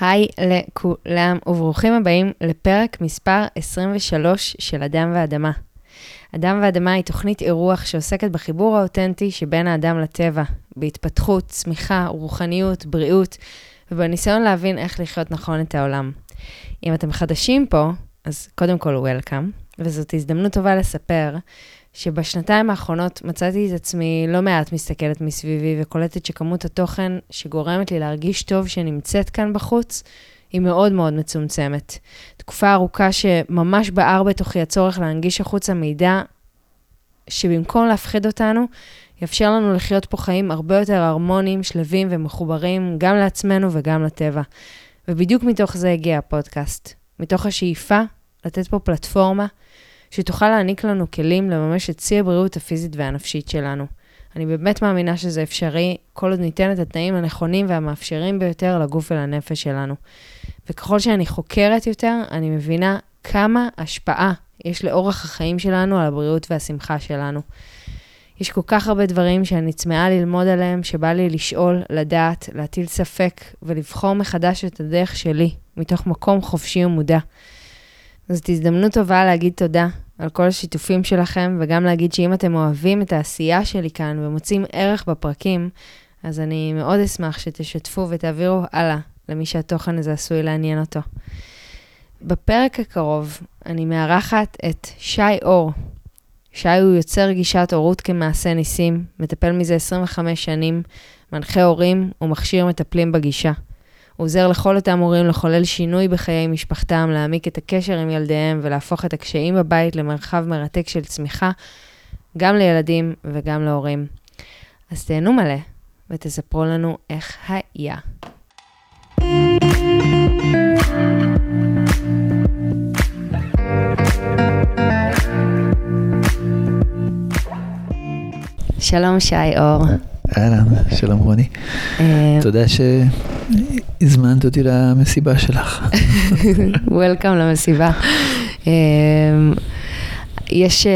היי לכולם וברוכים הבאים לפרק מספר 23 של אדם ואדמה. אדם ואדמה היא תוכנית אירוח שעוסקת בחיבור האותנטי שבין האדם לטבע, בהתפתחות, צמיחה, רוחניות, בריאות, ובניסיון להבין איך לחיות נכון את העולם. אם אתם חדשים פה, אז קודם כל וולקאם, וזאת הזדמנות טובה לספר שבשנתיים האחרונות מצאתי את עצמי לא מעט מסתכלת מסביבי וקולטת שכמות התוכן שגורמת לי להרגיש טוב שנמצאת כאן בחוץ, היא מאוד מאוד מצומצמת. תקופה ארוכה שממש בער בתוכי הצורך להנגיש החוצה מידע שבמקום להפחיד אותנו, יאפשר לנו לחיות פה חיים הרבה יותר הרמוניים, שלווים ומחוברים גם לעצמנו וגם לטבע. ובדיוק מתוך זה הגיע הפודקאסט. מתוך השאיפה לתת פה פלטפורמה שתוכל להעניק לנו כלים לממש את שיא הבריאות הפיזית והנפשית שלנו. אני באמת מאמינה שזה אפשרי, כל עוד ניתן את התנאים הנכונים והמאפשרים ביותר לגוף ולנפש שלנו. וככל שאני חוקרת יותר, אני מבינה כמה השפעה יש לאורח החיים שלנו על הבריאות והשמחה שלנו. יש כל כך הרבה דברים שאני צמאה ללמוד עליהם, שבא לי לשאול, לדעת, להטיל ספק ולבחור מחדש את הדרך שלי, מתוך מקום חופשי ומודע. זאת הזדמנות טובה להגיד תודה על כל השיתופים שלכם, וגם להגיד שאם אתם אוהבים את העשייה שלי כאן ומוצאים ערך בפרקים, אז אני מאוד אשמח שתשתפו ותעבירו הלאה למי שהתוכן הזה עשוי לעניין אותו. בפרק הקרוב אני מארחת את שי אור. שי הוא יוצר גישת הורות כמעשה ניסים, מטפל מזה 25 שנים, מנחה הורים ומכשיר מטפלים בגישה. הוא עוזר לכל אותם הורים לחולל שינוי בחיי משפחתם, להעמיק את הקשר עם ילדיהם ולהפוך את הקשיים בבית למרחב מרתק של צמיחה, גם לילדים וגם להורים. אז תהנו מלא ותספרו לנו איך היה. שלום שי אור. אהלן, שלום רוני. אה, תודה שהזמנת אותי למסיבה שלך. וולקאם למסיבה. אה, יש אה,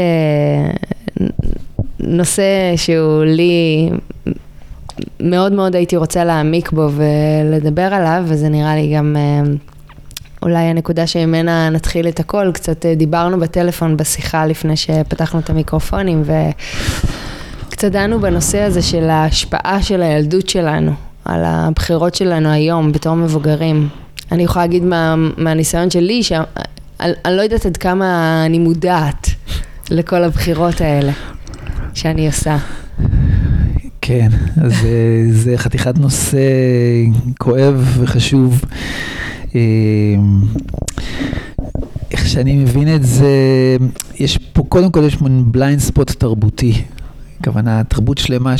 נושא שהוא לי מאוד מאוד הייתי רוצה להעמיק בו ולדבר עליו, וזה נראה לי גם אולי הנקודה שממנה נתחיל את הכל. קצת דיברנו בטלפון בשיחה לפני שפתחנו את המיקרופונים, ו... קצת דנו בנושא הזה של ההשפעה של הילדות שלנו, על הבחירות שלנו היום בתור מבוגרים. אני יכולה להגיד מה, מהניסיון שלי, שאני לא יודעת עד כמה אני מודעת לכל הבחירות האלה שאני עושה. כן, אז אה, זה חתיכת נושא כואב וחשוב. אה, איך שאני מבין את זה, יש פה, קודם כל יש מין בליינד ספוט תרבותי הכוונה, תרבות שלמה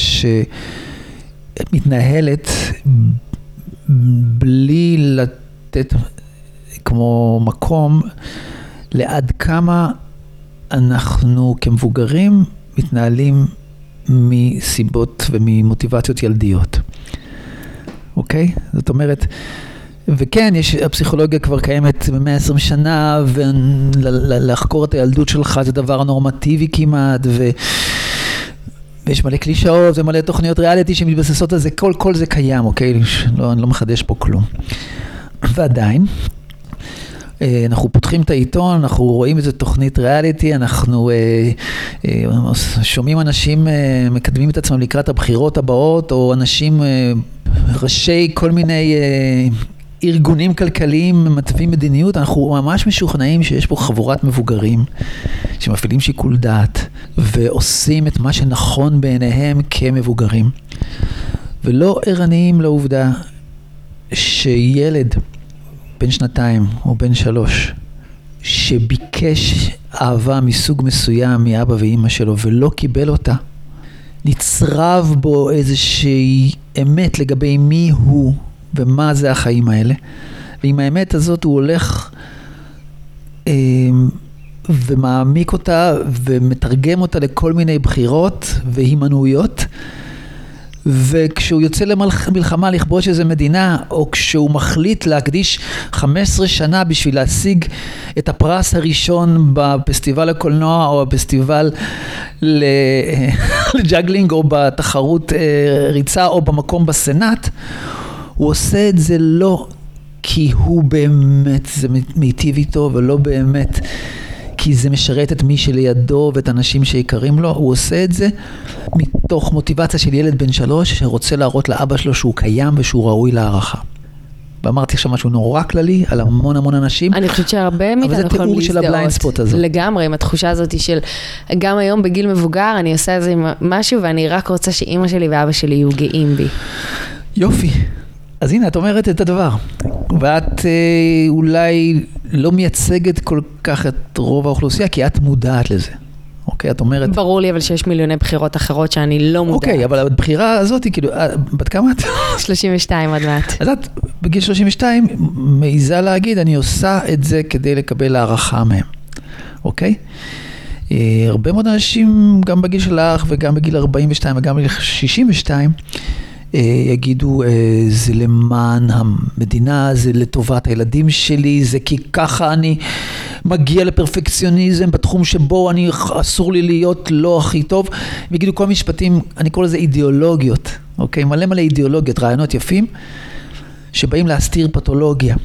שמתנהלת בלי לתת כמו מקום לעד כמה אנחנו כמבוגרים מתנהלים מסיבות וממוטיבציות ילדיות. אוקיי? זאת אומרת, וכן, יש, הפסיכולוגיה כבר קיימת ב-120 שנה, ולחקור את הילדות שלך זה דבר נורמטיבי כמעט, ו... ויש מלא קלישאות ומלא תוכניות ריאליטי שמתבססות על זה, כל, כל זה קיים, אוקיי? לא, אני לא מחדש פה כלום. ועדיין, אה, אנחנו פותחים את העיתון, אנחנו רואים איזה תוכנית ריאליטי, אנחנו אה, אה, שומעים אנשים אה, מקדמים את עצמם לקראת הבחירות הבאות, או אנשים, אה, ראשי כל מיני אה, ארגונים כלכליים מתווים מדיניות, אנחנו ממש משוכנעים שיש פה חבורת מבוגרים שמפעילים שיקול דעת ועושים את מה שנכון בעיניהם כמבוגרים, ולא ערניים לעובדה שילד בן שנתיים או בן שלוש שביקש אהבה מסוג מסוים מאבא ואימא שלו ולא קיבל אותה, נצרב בו איזושהי אמת לגבי מי הוא ומה זה החיים האלה. ועם האמת הזאת הוא הולך אה, ומעמיק אותה ומתרגם אותה לכל מיני בחירות והימנעויות. וכשהוא יוצא למלחמה לכבוש איזה מדינה, או כשהוא מחליט להקדיש 15 שנה בשביל להשיג את הפרס הראשון בפסטיבל הקולנוע, או בפסטיבל ל juggling, או בתחרות אה, ריצה, או במקום בסנאט, הוא עושה את זה לא כי הוא באמת, זה מיטיב איתו, ולא באמת כי זה משרת את מי שלידו ואת האנשים שיקרים לו, הוא עושה את זה מתוך מוטיבציה של ילד בן שלוש שרוצה להראות לאבא שלו שהוא קיים ושהוא ראוי להערכה. ואמרתי עכשיו משהו נורא כללי על המון המון אנשים. אני חושבת שהרבה מאיתנו יכולים להזדהות. אבל זה תיאור של ה blind spot הזה. לגמרי, עם התחושה הזאת של, גם היום בגיל מבוגר, אני עושה איזה משהו ואני רק רוצה שאימא שלי ואבא שלי יהיו גאים בי. יופי. אז הנה, את אומרת את הדבר. ואת אה, אולי לא מייצגת כל כך את רוב האוכלוסייה, כי את מודעת לזה. אוקיי, את אומרת... ברור לי אבל שיש מיליוני בחירות אחרות שאני לא מודעת. אוקיי, אבל הבחירה הזאת, כאילו, אה, בת כמה את? 32 עוד מעט. אז את בגיל 32 מעיזה להגיד, אני עושה את זה כדי לקבל הערכה מהם, אוקיי? אה, הרבה מאוד אנשים, גם בגיל שלך וגם בגיל 42 וגם בגיל 62, אה, יגידו, אה, זה למען המדינה, זה לטובת הילדים שלי, זה כי ככה אני מגיע לפרפקציוניזם בתחום שבו אני, אסור לי להיות לא הכי טוב. הם יגידו כל משפטים, אני קורא לזה אידיאולוגיות, אוקיי? מלא מלא אידיאולוגיות, רעיונות יפים, שבאים להסתיר פתולוגיה.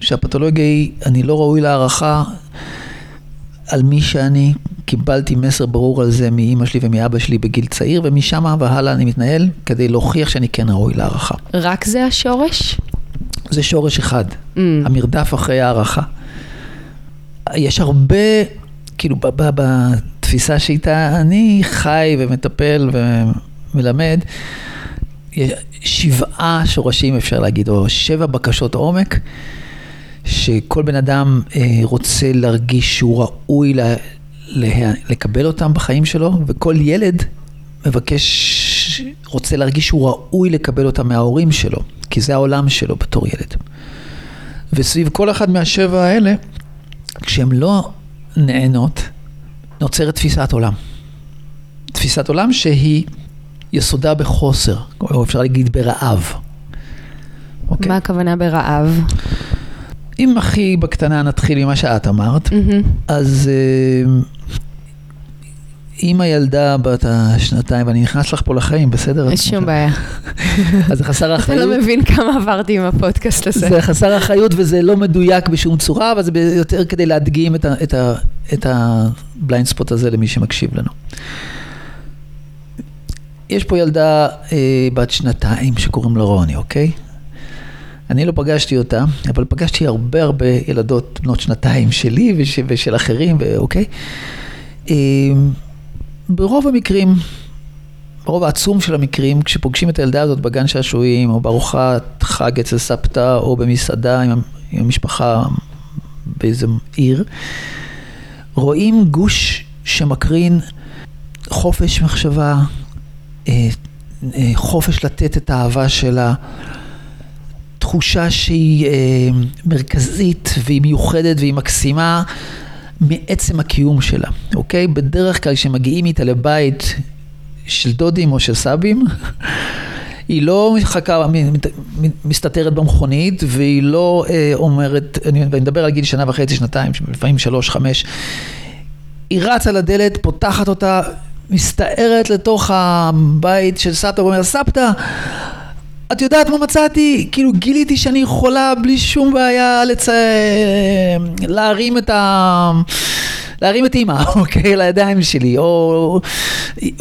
שהפתולוגיה היא, אני לא ראוי להערכה על מי שאני, קיבלתי מסר ברור על זה מאימא שלי ומאבא שלי בגיל צעיר, ומשם והלאה אני מתנהל כדי להוכיח שאני כן ראוי להערכה. רק זה השורש? זה שורש אחד, mm. המרדף אחרי הערכה. יש הרבה, כאילו בתפיסה שאיתה אני חי ומטפל ומלמד, שבעה שורשים אפשר להגיד, או שבע בקשות עומק. שכל בן אדם אה, רוצה להרגיש שהוא ראוי לה, לה, לקבל אותם בחיים שלו, וכל ילד מבקש, רוצה להרגיש שהוא ראוי לקבל אותם מההורים שלו, כי זה העולם שלו בתור ילד. וסביב כל אחד מהשבע האלה, כשהן לא נהנות, נוצרת תפיסת עולם. תפיסת עולם שהיא יסודה בחוסר, או אפשר להגיד ברעב. אוקיי? מה הכוונה ברעב? אם הכי בקטנה נתחיל ממה שאת אמרת, mm-hmm. אז אה, אם הילדה בת השנתיים, ואני נכנס לך פה לחיים, בסדר? אין שום בעיה. אז זה חסר אחריות. אתה לא מבין כמה עברתי עם הפודקאסט הזה. זה חסר אחריות וזה לא מדויק בשום צורה, אבל זה יותר כדי להדגים את ה blind spot הזה למי שמקשיב לנו. יש פה ילדה אה, בת שנתיים שקוראים לה רוני, אוקיי? אני לא פגשתי אותה, אבל פגשתי הרבה הרבה ילדות בנות שנתיים שלי וש, ושל אחרים, אוקיי? ברוב המקרים, ברוב העצום של המקרים, כשפוגשים את הילדה הזאת בגן שעשועים, או בארוחת חג אצל סבתא, או במסעדה עם, עם המשפחה באיזה עיר, רואים גוש שמקרין חופש מחשבה, אה, אה, חופש לתת את האהבה שלה. תחושה שהיא אה, מרכזית והיא מיוחדת והיא מקסימה מעצם הקיום שלה, אוקיי? בדרך כלל כשמגיעים איתה לבית של דודים או של סבים, היא לא מחכה, מסתתרת במכונית, והיא לא אה, אומרת, אני, אני מדבר על גיל שנה וחצי, שנתיים, לפעמים שלוש, חמש, היא רצה לדלת, פותחת אותה, מסתערת לתוך הבית של סבתא ואומרת, סבתא, את יודעת מה מצאתי? כאילו גיליתי שאני יכולה בלי שום בעיה לצ... להרים את ה... להרים את אימא, אוקיי? לידיים שלי, או...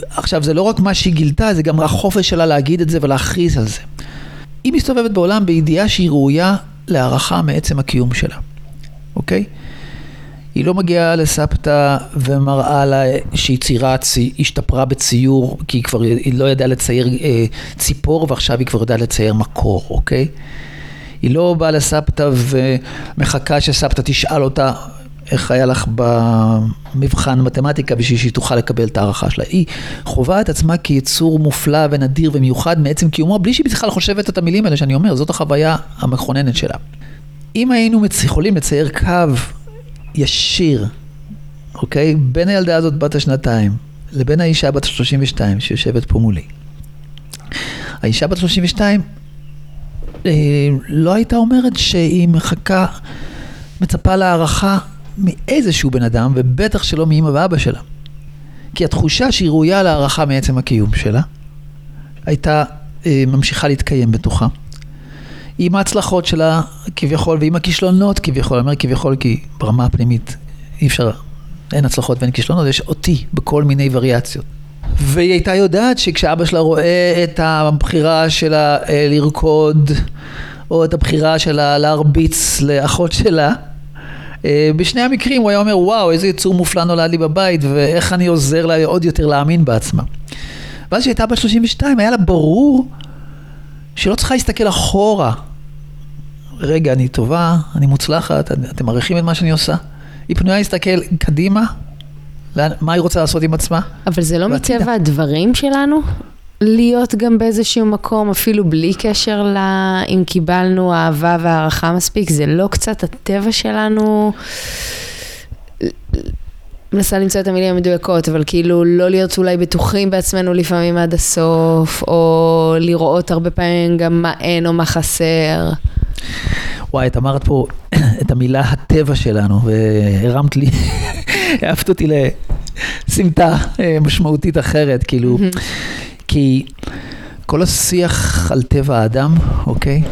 עכשיו, זה לא רק מה שהיא גילתה, זה גם החופש שלה להגיד את זה ולהכריז על זה. היא מסתובבת בעולם בידיעה שהיא ראויה להערכה מעצם הקיום שלה, אוקיי? היא לא מגיעה לסבתא ומראה לה שהיא ציירה, השתפרה בציור, כי היא כבר, היא לא ידעה לצייר אה, ציפור ועכשיו היא כבר יודעת לצייר מקור, אוקיי? היא לא באה לסבתא ומחכה שסבתא תשאל אותה איך היה לך במבחן מתמטיקה בשביל שהיא תוכל לקבל את ההערכה שלה. היא חווה את עצמה כיצור מופלא ונדיר ומיוחד מעצם קיומו, בלי שהיא בכלל חושבת את המילים האלה שאני אומר, זאת החוויה המכוננת שלה. אם היינו יכולים לצייר קו ישיר, אוקיי? בין הילדה הזאת בת השנתיים לבין האישה בת ה-32 שיושבת פה מולי. האישה בת 32 אה, לא הייתה אומרת שהיא מחכה, מצפה להערכה מאיזשהו בן אדם, ובטח שלא מאמא ואבא שלה. כי התחושה שהיא ראויה להערכה מעצם הקיום שלה, הייתה אה, ממשיכה להתקיים בתוכה. עם ההצלחות שלה כביכול ועם הכישלונות כביכול, אני אומר כביכול כי ברמה הפנימית אי אפשר, אין הצלחות ואין כישלונות, יש אותי בכל מיני וריאציות. והיא הייתה יודעת שכשאבא שלה רואה את הבחירה שלה אה, לרקוד, או את הבחירה שלה להרביץ לאחות שלה, אה, בשני המקרים הוא היה אומר, וואו, איזה יצור מופלא נולד לי בבית, ואיך אני עוזר לה עוד יותר להאמין בעצמה. ואז כשהיא הייתה בת 32, היה לה ברור שהיא לא צריכה להסתכל אחורה. רגע, אני טובה, אני מוצלחת, אתם מעריכים את מה שאני עושה? היא פנויה להסתכל קדימה, מה היא רוצה לעשות עם עצמה? אבל זה לא מטבע הדברים שלנו? להיות גם באיזשהו מקום, אפילו בלי קשר ל... אם קיבלנו אהבה והערכה מספיק, זה לא קצת הטבע שלנו? מנסה למצוא את המילים המדויקות, אבל כאילו לא להיות אולי בטוחים בעצמנו לפעמים עד הסוף, או לראות הרבה פעמים גם מה אין או מה חסר. וואי, את אמרת פה את המילה הטבע שלנו, והרמת לי, העפת אותי לסמטה אה, משמעותית אחרת, כאילו, כי כל השיח על טבע האדם, אוקיי?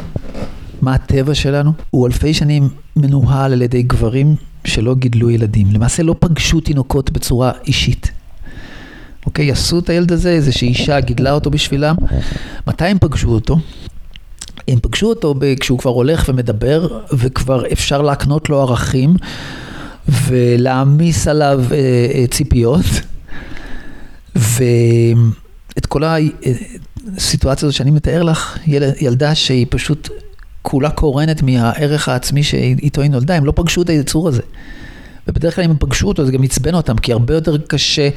מה הטבע שלנו, הוא אלפי שנים מנוהל על ידי גברים שלא גידלו ילדים. למעשה לא פגשו תינוקות בצורה אישית. אוקיי, עשו את הילד הזה, איזושהי אישה גידלה אותו בשבילם. מתי הם פגשו אותו? הם פגשו אותו כשהוא כבר הולך ומדבר, וכבר אפשר להקנות לו ערכים ולהעמיס עליו אה, אה, ציפיות. ואת כל הסיטואציה הזאת שאני מתאר לך, ילד, ילדה שהיא פשוט כולה קורנת מהערך העצמי שאיתו היא נולדה, הם לא פגשו את היצור הזה. ובדרך כלל אם הם פגשו אותו זה גם עצבן אותם, כי הרבה יותר קשה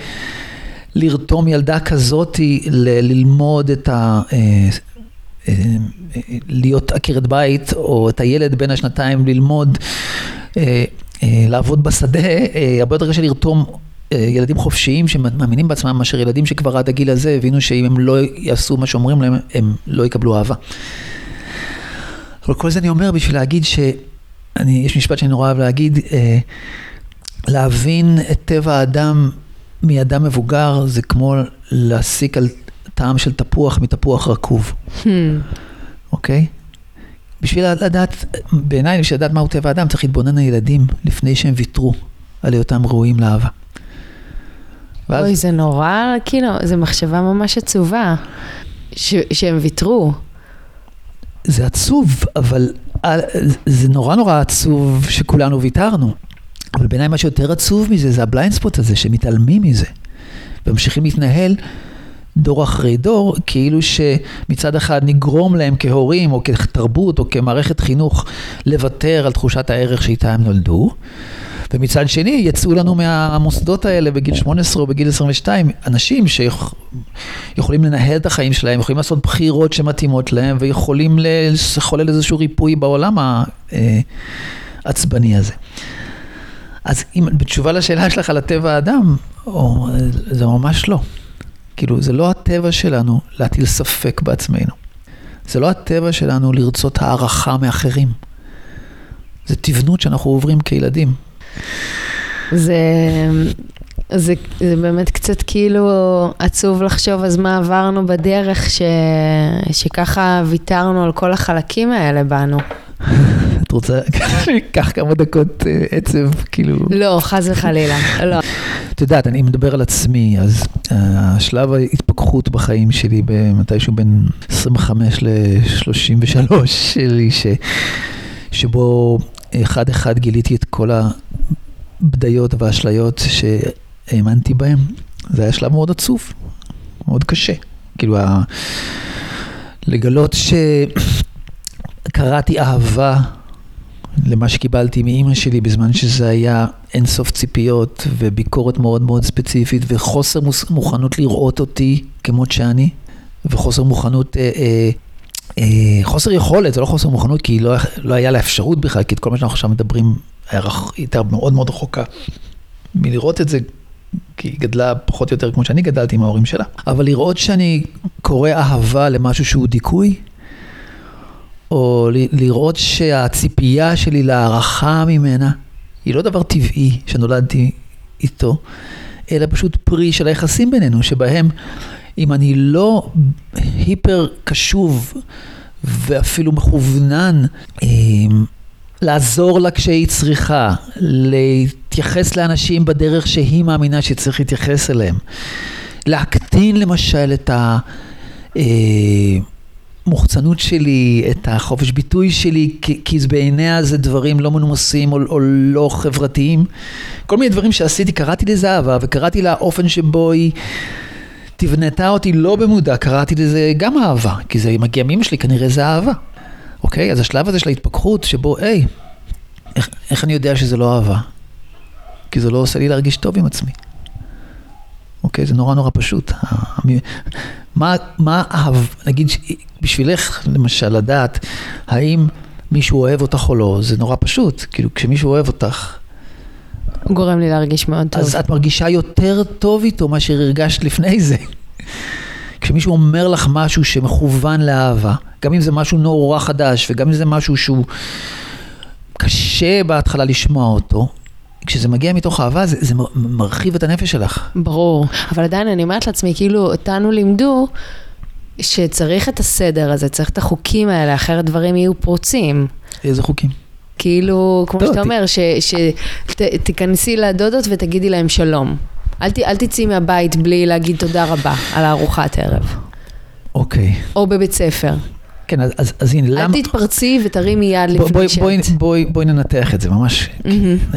לרתום ילדה כזאתי ל- ללמוד את ה... אה, אה, להיות עקרת בית, או את הילד בין השנתיים ללמוד, אה, לעבוד בשדה, הרבה יותר קשה לרתום ילדים חופשיים שמאמינים בעצמם מאשר ילדים שכבר עד הגיל הזה הבינו שאם הם לא יעשו מה שאומרים להם, הם לא יקבלו אהבה. אבל כל זה אני אומר בשביל להגיד ש... אני, יש משפט שאני נורא אוהב להגיד, אה, להבין את טבע האדם מאדם מבוגר זה כמו להסיק על טעם של תפוח מתפוח רקוב, hmm. אוקיי? בשביל לדעת, בעיניי, בשביל לדעת מהו טבע האדם, צריך להתבונן על ילדים לפני שהם ויתרו על היותם ראויים לאהבה. ואז... אוי, זה נורא, כאילו, זו מחשבה ממש עצובה, ש- שהם ויתרו. זה עצוב, אבל אה, זה נורא נורא עצוב שכולנו ויתרנו. אבל בעיניי מה שיותר עצוב מזה זה ה blind spot הזה, שמתעלמים מזה. וממשיכים להתנהל דור אחרי דור, כאילו שמצד אחד נגרום להם כהורים או כתרבות או כמערכת חינוך לוותר על תחושת הערך שאיתה הם נולדו. ומצד שני יצאו לנו מהמוסדות האלה בגיל 18 או בגיל 22 אנשים שיכולים לנהל את החיים שלהם, יכולים לעשות בחירות שמתאימות להם ויכולים לחולל איזשהו ריפוי בעולם העצבני הזה. אז אם, בתשובה לשאלה שלך על הטבע האדם, או, זה ממש לא. כאילו, זה לא הטבע שלנו להטיל ספק בעצמנו. זה לא הטבע שלנו לרצות הערכה מאחרים. זה תבנות שאנחנו עוברים כילדים. זה, זה, זה באמת קצת כאילו עצוב לחשוב אז מה עברנו בדרך ש, שככה ויתרנו על כל החלקים האלה בנו. את רוצה לקח כמה דקות אה, עצב, כאילו... לא, חס וחלילה, לא. את יודעת, אני מדבר על עצמי, אז uh, השלב ההתפכחות בחיים שלי, במתישהו בין 25 ל-33 שלי, ש, שבו אחד אחד גיליתי את כל הבדיות והאשליות שהאמנתי בהן. זה היה שלב מאוד עצוב, מאוד קשה. כאילו, ה... לגלות שקראתי אהבה למה שקיבלתי מאימא שלי בזמן שזה היה אינסוף ציפיות וביקורת מאוד מאוד ספציפית וחוסר מוכנות לראות אותי כמות שאני וחוסר מוכנות אה, אה, אה, חוסר יכולת, זה לא חוסר מוכנות, כי לא, לא היה לה אפשרות בכלל, כי את כל מה שאנחנו עכשיו מדברים, הייתה מאוד מאוד רחוקה מלראות את זה, כי היא גדלה פחות או יותר כמו שאני גדלתי עם ההורים שלה. אבל לראות שאני קורא אהבה למשהו שהוא דיכוי, או לראות שהציפייה שלי להערכה ממנה, היא לא דבר טבעי שנולדתי איתו, אלא פשוט פרי של היחסים בינינו, שבהם אם אני לא היפר קשוב ואפילו מכוונן, אה, לעזור לה כשהיא צריכה, להתייחס לאנשים בדרך שהיא מאמינה שצריך להתייחס אליהם, להקטין למשל את המוחצנות שלי, את החופש ביטוי שלי, כי, כי בעיניה זה דברים לא מנומסים או, או לא חברתיים. כל מיני דברים שעשיתי, קראתי לזה אהבה וקראתי לה אופן שבו היא... תבנתה אותי לא במודע, קראתי לזה גם אהבה, כי זה מגיע מאמא שלי, כנראה זה אהבה. אוקיי? אז השלב הזה של ההתפכחות, שבו, היי, איך, איך אני יודע שזה לא אהבה? כי זה לא עושה לי להרגיש טוב עם עצמי. אוקיי? זה נורא נורא פשוט. מה, מה אהב, נגיד, בשבילך, למשל, לדעת, האם מישהו אוהב אותך או לא, זה נורא פשוט. כאילו, כשמישהו אוהב אותך... הוא גורם לי להרגיש מאוד טוב. אז את מרגישה יותר טוב איתו מאשר הרגשת לפני זה. כשמישהו אומר לך משהו שמכוון לאהבה, גם אם זה משהו נורא חדש, וגם אם זה משהו שהוא קשה בהתחלה לשמוע אותו, כשזה מגיע מתוך אהבה, זה, זה מרחיב את הנפש שלך. ברור, אבל עדיין אני אומרת לעצמי, כאילו, אותנו לימדו שצריך את הסדר הזה, צריך את החוקים האלה, אחרת דברים יהיו פרוצים. איזה חוקים? כאילו, כמו שאתה אומר, שתיכנסי לדודות ותגידי להם שלום. אל, ת, אל תצאי מהבית בלי להגיד תודה רבה על הארוחת ערב. אוקיי. או בבית ספר. כן, אז, אז, אז הנה, אל למה... אל תתפרצי ותרימי יד לפני בואי, שאת... בואי, בואי, בואי ננתח את זה ממש. Mm-hmm.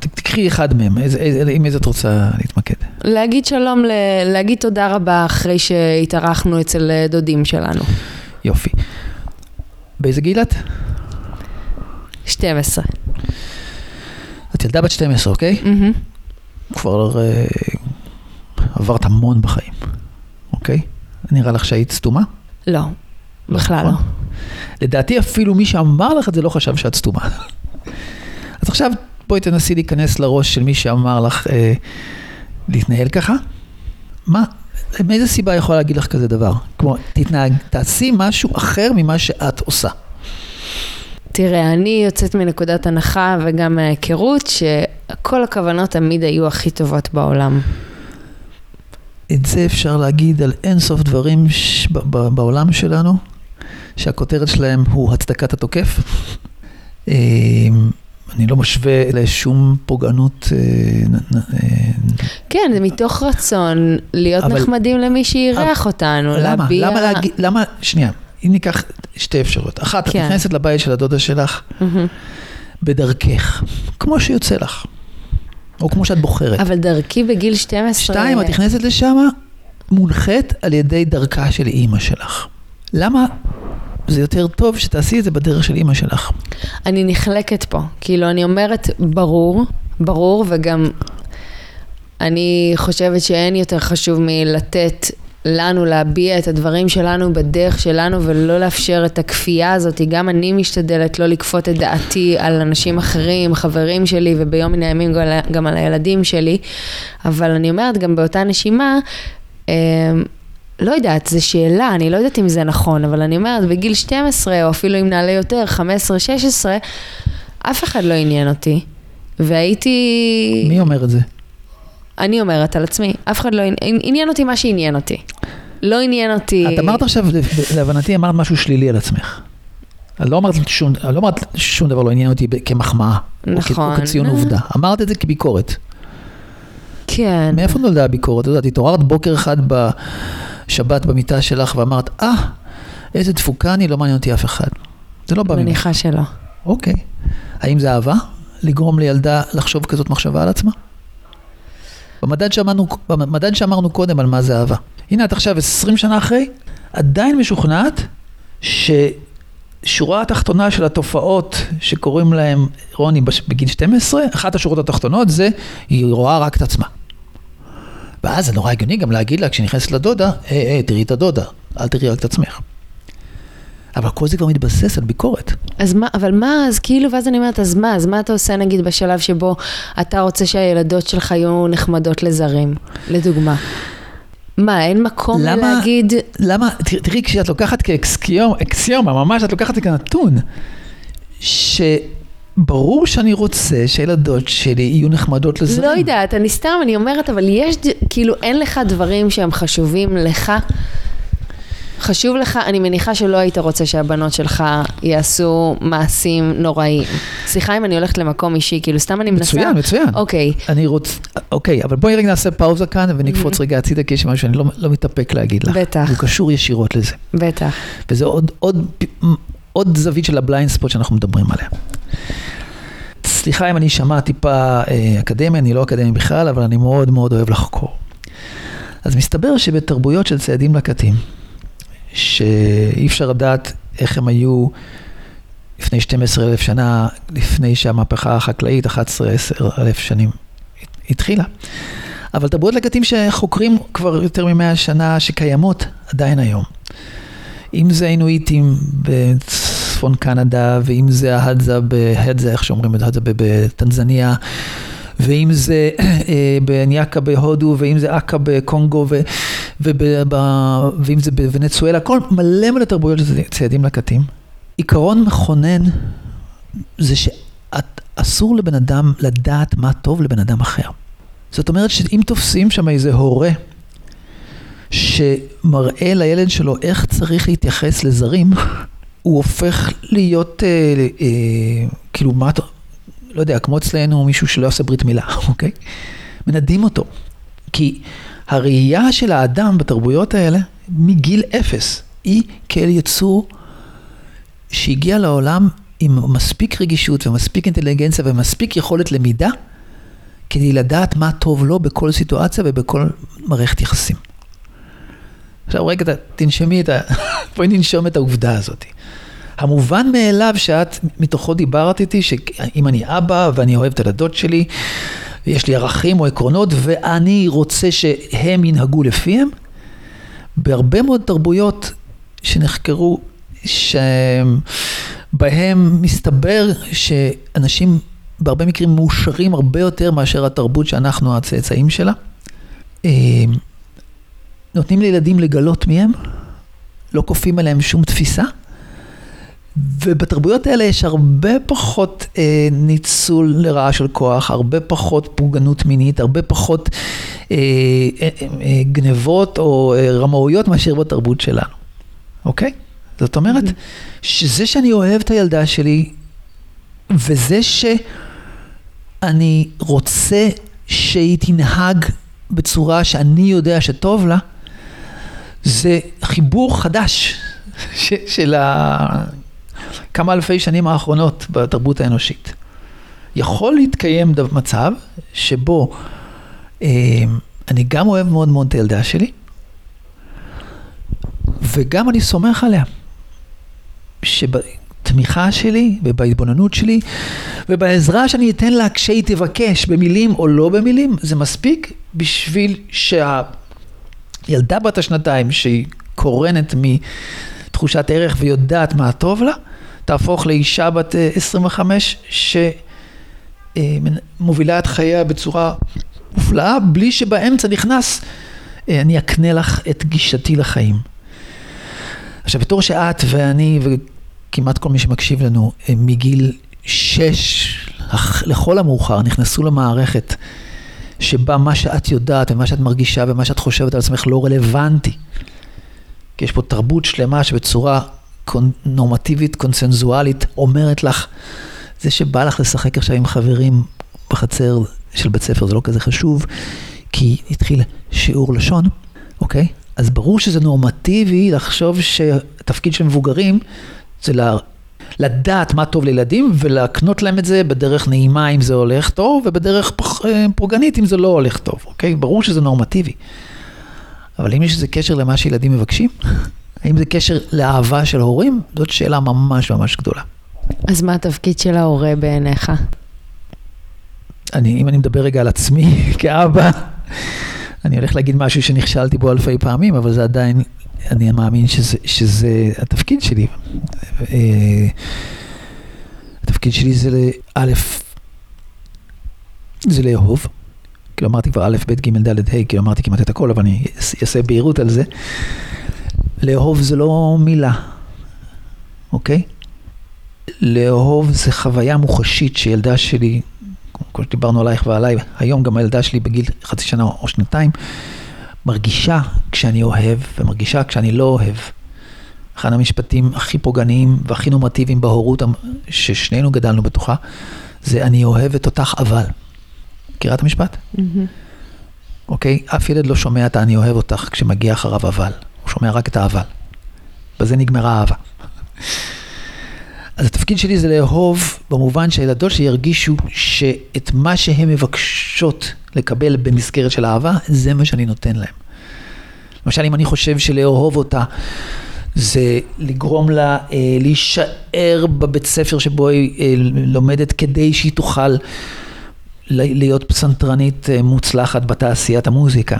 תקחי אחד מהם, איזה, איזה, עם איזה את רוצה להתמקד? להגיד שלום, ל... להגיד תודה רבה אחרי שהתארחנו אצל דודים שלנו. יופי. באיזה גיל את? 12. את ילדה בת 12, אוקיי? Mm-hmm. כבר uh, עברת המון בחיים, אוקיי? נראה לך שהיית סתומה? לא, בכלל לא. נכון? לדעתי אפילו מי שאמר לך את זה לא חשב שאת סתומה. אז עכשיו בואי תנסי להיכנס לראש של מי שאמר לך אה, להתנהל ככה. מה, מאיזה סיבה יכול להגיד לך כזה דבר? כמו, תתנהג, תעשי משהו אחר ממה שאת עושה. תראה, אני יוצאת מנקודת הנחה וגם מההיכרות שכל הכוונות תמיד היו הכי טובות בעולם. את זה אפשר להגיד על אין סוף דברים ש... בעולם שלנו, שהכותרת שלהם הוא הצדקת התוקף. אני לא משווה לשום פוגענות. אה, אה, כן, זה מתוך רצון להיות אבל- נחמדים למי שאירח אותנו, למה? להביע... למה להגיד, למה, שנייה, אם ניקח שתי אפשרויות. אחת, את כן. נכנסת לבית של הדודה שלך. בדרכך, כמו שיוצא לך, או כמו שאת בוחרת. אבל דרכי בגיל 12... שתיים, את נכנסת לשם מונחית על ידי דרכה של אימא שלך. למה זה יותר טוב שתעשי את זה בדרך של אימא שלך? אני נחלקת פה. כאילו, אני אומרת, ברור, ברור, וגם אני חושבת שאין יותר חשוב מלתת לנו להביע את הדברים שלנו בדרך שלנו ולא לאפשר את הכפייה הזאת. גם אני משתדלת לא לכפות את דעתי על אנשים אחרים, חברים שלי, וביום מן הימים גם על- הילדים שלי. אבל אני אומרת, גם באותה נשימה, אמ, לא יודעת, זו שאלה, אני לא יודעת אם זה נכון, אבל אני אומרת, בגיל 12, או אפילו אם נעלה יותר, 15-16, אף אחד לא עניין אותי. והייתי... מי אומר את זה? אני אומרת על עצמי, אף אחד לא עניין, אותי מה שעניין אותי. לא עניין אותי... את אמרת עכשיו, להבנתי אמרת משהו שלילי על עצמך. לא אמרת שום, לא אמרת שום דבר לא עניין אותי ב- כמחמאה. נכון. או כציון עובדה. אמרת את זה כביקורת. כן. מאיפה נולדה הביקורת? את יודעת, התעוררת בוקר אחד בשבת במיטה שלך ואמרת, אה, איזה תפוקה אני, לא מעניין אותי אף אחד. זה לא בא ממך. מניחה שלא. אוקיי. האם זה אהבה? לגרום לילדה לחשוב כזאת מחשבה על עצמה? במדד שאמרנו, במדד שאמרנו קודם על מה זה אהבה. הנה את עכשיו 20 שנה אחרי, עדיין משוכנעת ששורה התחתונה של התופעות שקוראים להם רוני בגיל 12, אחת השורות התחתונות זה היא רואה רק את עצמה. ואז זה נורא הגיוני גם להגיד לה כשנכנסת לדודה, היי, היי, תראי את הדודה, אל תראי רק את עצמך. אבל כל זה כבר מתבסס על ביקורת. אז מה, אבל מה, אז כאילו, ואז אני אומרת, אז מה, אז מה אתה עושה נגיד בשלב שבו אתה רוצה שהילדות שלך יהיו נחמדות לזרים, לדוגמה? מה, אין מקום למה- להגיד, למה, תראי, כשאת לוקחת כאקסיומה, אקסיומה, ממש, את לוקחת את כנתון, שברור שאני רוצה שהילדות שלי יהיו נחמדות לזרים. לא יודעת, אני סתם, אני אומרת, אבל יש, כאילו, אין לך דברים שהם חשובים לך? חשוב לך, אני מניחה שלא היית רוצה שהבנות שלך יעשו מעשים נוראיים. סליחה אם אני הולכת למקום אישי, כאילו סתם אני מנסה... מצוין, מצוין. אוקיי. אני רוצה, אוקיי, אבל בואי רגע נעשה פאוזה כאן ונקפוץ רגע הצידה, כי יש משהו שאני לא, לא מתאפק להגיד לך. בטח. הוא קשור ישירות לזה. בטח. וזה עוד, עוד, עוד זווית של ה blind spot שאנחנו מדברים עליה. סליחה אם אני אשמע טיפה אה, אקדמי, אני לא אקדמי בכלל, אבל אני מאוד מאוד אוהב לחקור. אז מסתבר שבתרבויות של ציידים לקטים, שאי אפשר לדעת איך הם היו לפני 12 אלף שנה, לפני שהמהפכה החקלאית, 11-10 אלף שנים התחילה. אבל תרבויות לקטים שחוקרים כבר יותר מ-100 שנה, שקיימות עדיין היום. אם זה האינואיטים בצפון קנדה, ואם זה ההדזה בהדזה, איך שאומרים את הדזה בטנזניה, ואם זה אה, בניאקה בהודו, ואם זה אקה בקונגו, ו, וב, ואם זה בוונצואלה, כל מלא מלא תרבויות ציידים לקטים. עיקרון מכונן זה שאסור לבן אדם לדעת מה טוב לבן אדם אחר. זאת אומרת שאם תופסים שם איזה הורה שמראה לילד שלו איך צריך להתייחס לזרים, הוא הופך להיות, אה, אה, כאילו, מה אתה, לא יודע, כמו אצלנו מישהו שלא עושה ברית מילה, אוקיי? מנדים אותו. כי הראייה של האדם בתרבויות האלה, מגיל אפס, היא כאל יצור שהגיע לעולם עם מספיק רגישות ומספיק אינטליגנציה ומספיק יכולת למידה, כדי לדעת מה טוב לו בכל סיטואציה ובכל מערכת יחסים. עכשיו רגע, תנשמי את ה... בואי ננשום את העובדה הזאת. המובן מאליו שאת מתוכו דיברת איתי, שאם אני אבא ואני אוהב את הילדות שלי, ויש לי ערכים או עקרונות, ואני רוצה שהם ינהגו לפיהם, בהרבה מאוד תרבויות שנחקרו, שבהם מסתבר שאנשים בהרבה מקרים מאושרים הרבה יותר מאשר התרבות שאנחנו הצאצאים שלה. אה, נותנים לילדים לגלות מי הם, לא כופים עליהם שום תפיסה, ובתרבויות האלה יש הרבה פחות אה, ניצול לרעה של כוח, הרבה פחות פוגענות מינית, הרבה פחות אה, אה, אה, גנבות או אה, רמאויות מאשר בתרבות שלנו, אוקיי? זאת אומרת. שזה שאני אוהב את הילדה שלי, וזה שאני רוצה שהיא תנהג בצורה שאני יודע שטוב לה, זה חיבור חדש ש, של כמה אלפי שנים האחרונות בתרבות האנושית. יכול להתקיים מצב שבו אה, אני גם אוהב מאוד מאוד את הילדה שלי, וגם אני סומך עליה. שבתמיכה שלי ובהתבוננות שלי ובעזרה שאני אתן לה כשהיא תבקש במילים או לא במילים, זה מספיק בשביל שה... ילדה בת השנתיים שהיא קורנת מתחושת ערך ויודעת מה טוב לה, תהפוך לאישה בת 25 אה, שמובילה אה, את חייה בצורה מופלאה, בלי שבאמצע נכנס, אה, אני אקנה לך את גישתי לחיים. עכשיו, בתור שאת ואני וכמעט כל מי שמקשיב לנו, מגיל שש לכל המאוחר נכנסו למערכת שבה מה שאת יודעת ומה שאת מרגישה ומה שאת חושבת על עצמך לא רלוונטי. כי יש פה תרבות שלמה שבצורה נורמטיבית, קונסנזואלית, אומרת לך, זה שבא לך לשחק עכשיו עם חברים בחצר של בית ספר זה לא כזה חשוב, כי התחיל שיעור לשון, אוקיי? אז ברור שזה נורמטיבי לחשוב שהתפקיד של מבוגרים זה לדעת מה טוב לילדים ולהקנות להם את זה בדרך נעימה אם זה הולך טוב, ובדרך אה, פרוגנית אם זה לא הולך טוב, אוקיי? ברור שזה נורמטיבי. אבל אם יש איזה קשר למה שילדים מבקשים, האם זה קשר לאהבה של הורים? זאת שאלה ממש ממש גדולה. אז מה התפקיד של ההורה בעיניך? אני, אם אני מדבר רגע על עצמי כאבא, אני הולך להגיד משהו שנכשלתי בו אלפי פעמים, אבל זה עדיין אני מאמין שזה, שזה התפקיד שלי. אה, התפקיד שלי זה לאלף, זה לאהוב. כאילו אמרתי כבר א', ב', ג', ד', ה', כאילו אמרתי כמעט את הכל, אבל אני אעשה בהירות על זה. לאהוב זה לא מילה, אוקיי? לאהוב זה חוויה מוחשית שילדה שלי, כמו שדיברנו עלייך ועליי, היום גם הילדה שלי בגיל חצי שנה או שנתיים, מרגישה כשאני אוהב ומרגישה כשאני לא אוהב. אחד המשפטים הכי פוגעניים והכי נורמטיביים בהורות ששנינו גדלנו בתוכה, זה אני אוהבת אותך אבל. מכירה את המשפט? Mm-hmm. אוקיי? אף ילד לא שומע את אני אוהב אותך כשמגיע אחריו אבל. הוא שומע רק את האבל. בזה נגמרה האהבה. אז התפקיד שלי זה לאהוב במובן שהילדות שלי ירגישו שאת מה שהן מבקשות לקבל במסגרת של אהבה, זה מה שאני נותן להם. למשל, אם אני חושב שלאהוב אותה זה לגרום לה אה, להישאר בבית ספר שבו היא אה, לומדת כדי שהיא תוכל להיות פסנתרנית אה, מוצלחת בתעשיית המוזיקה.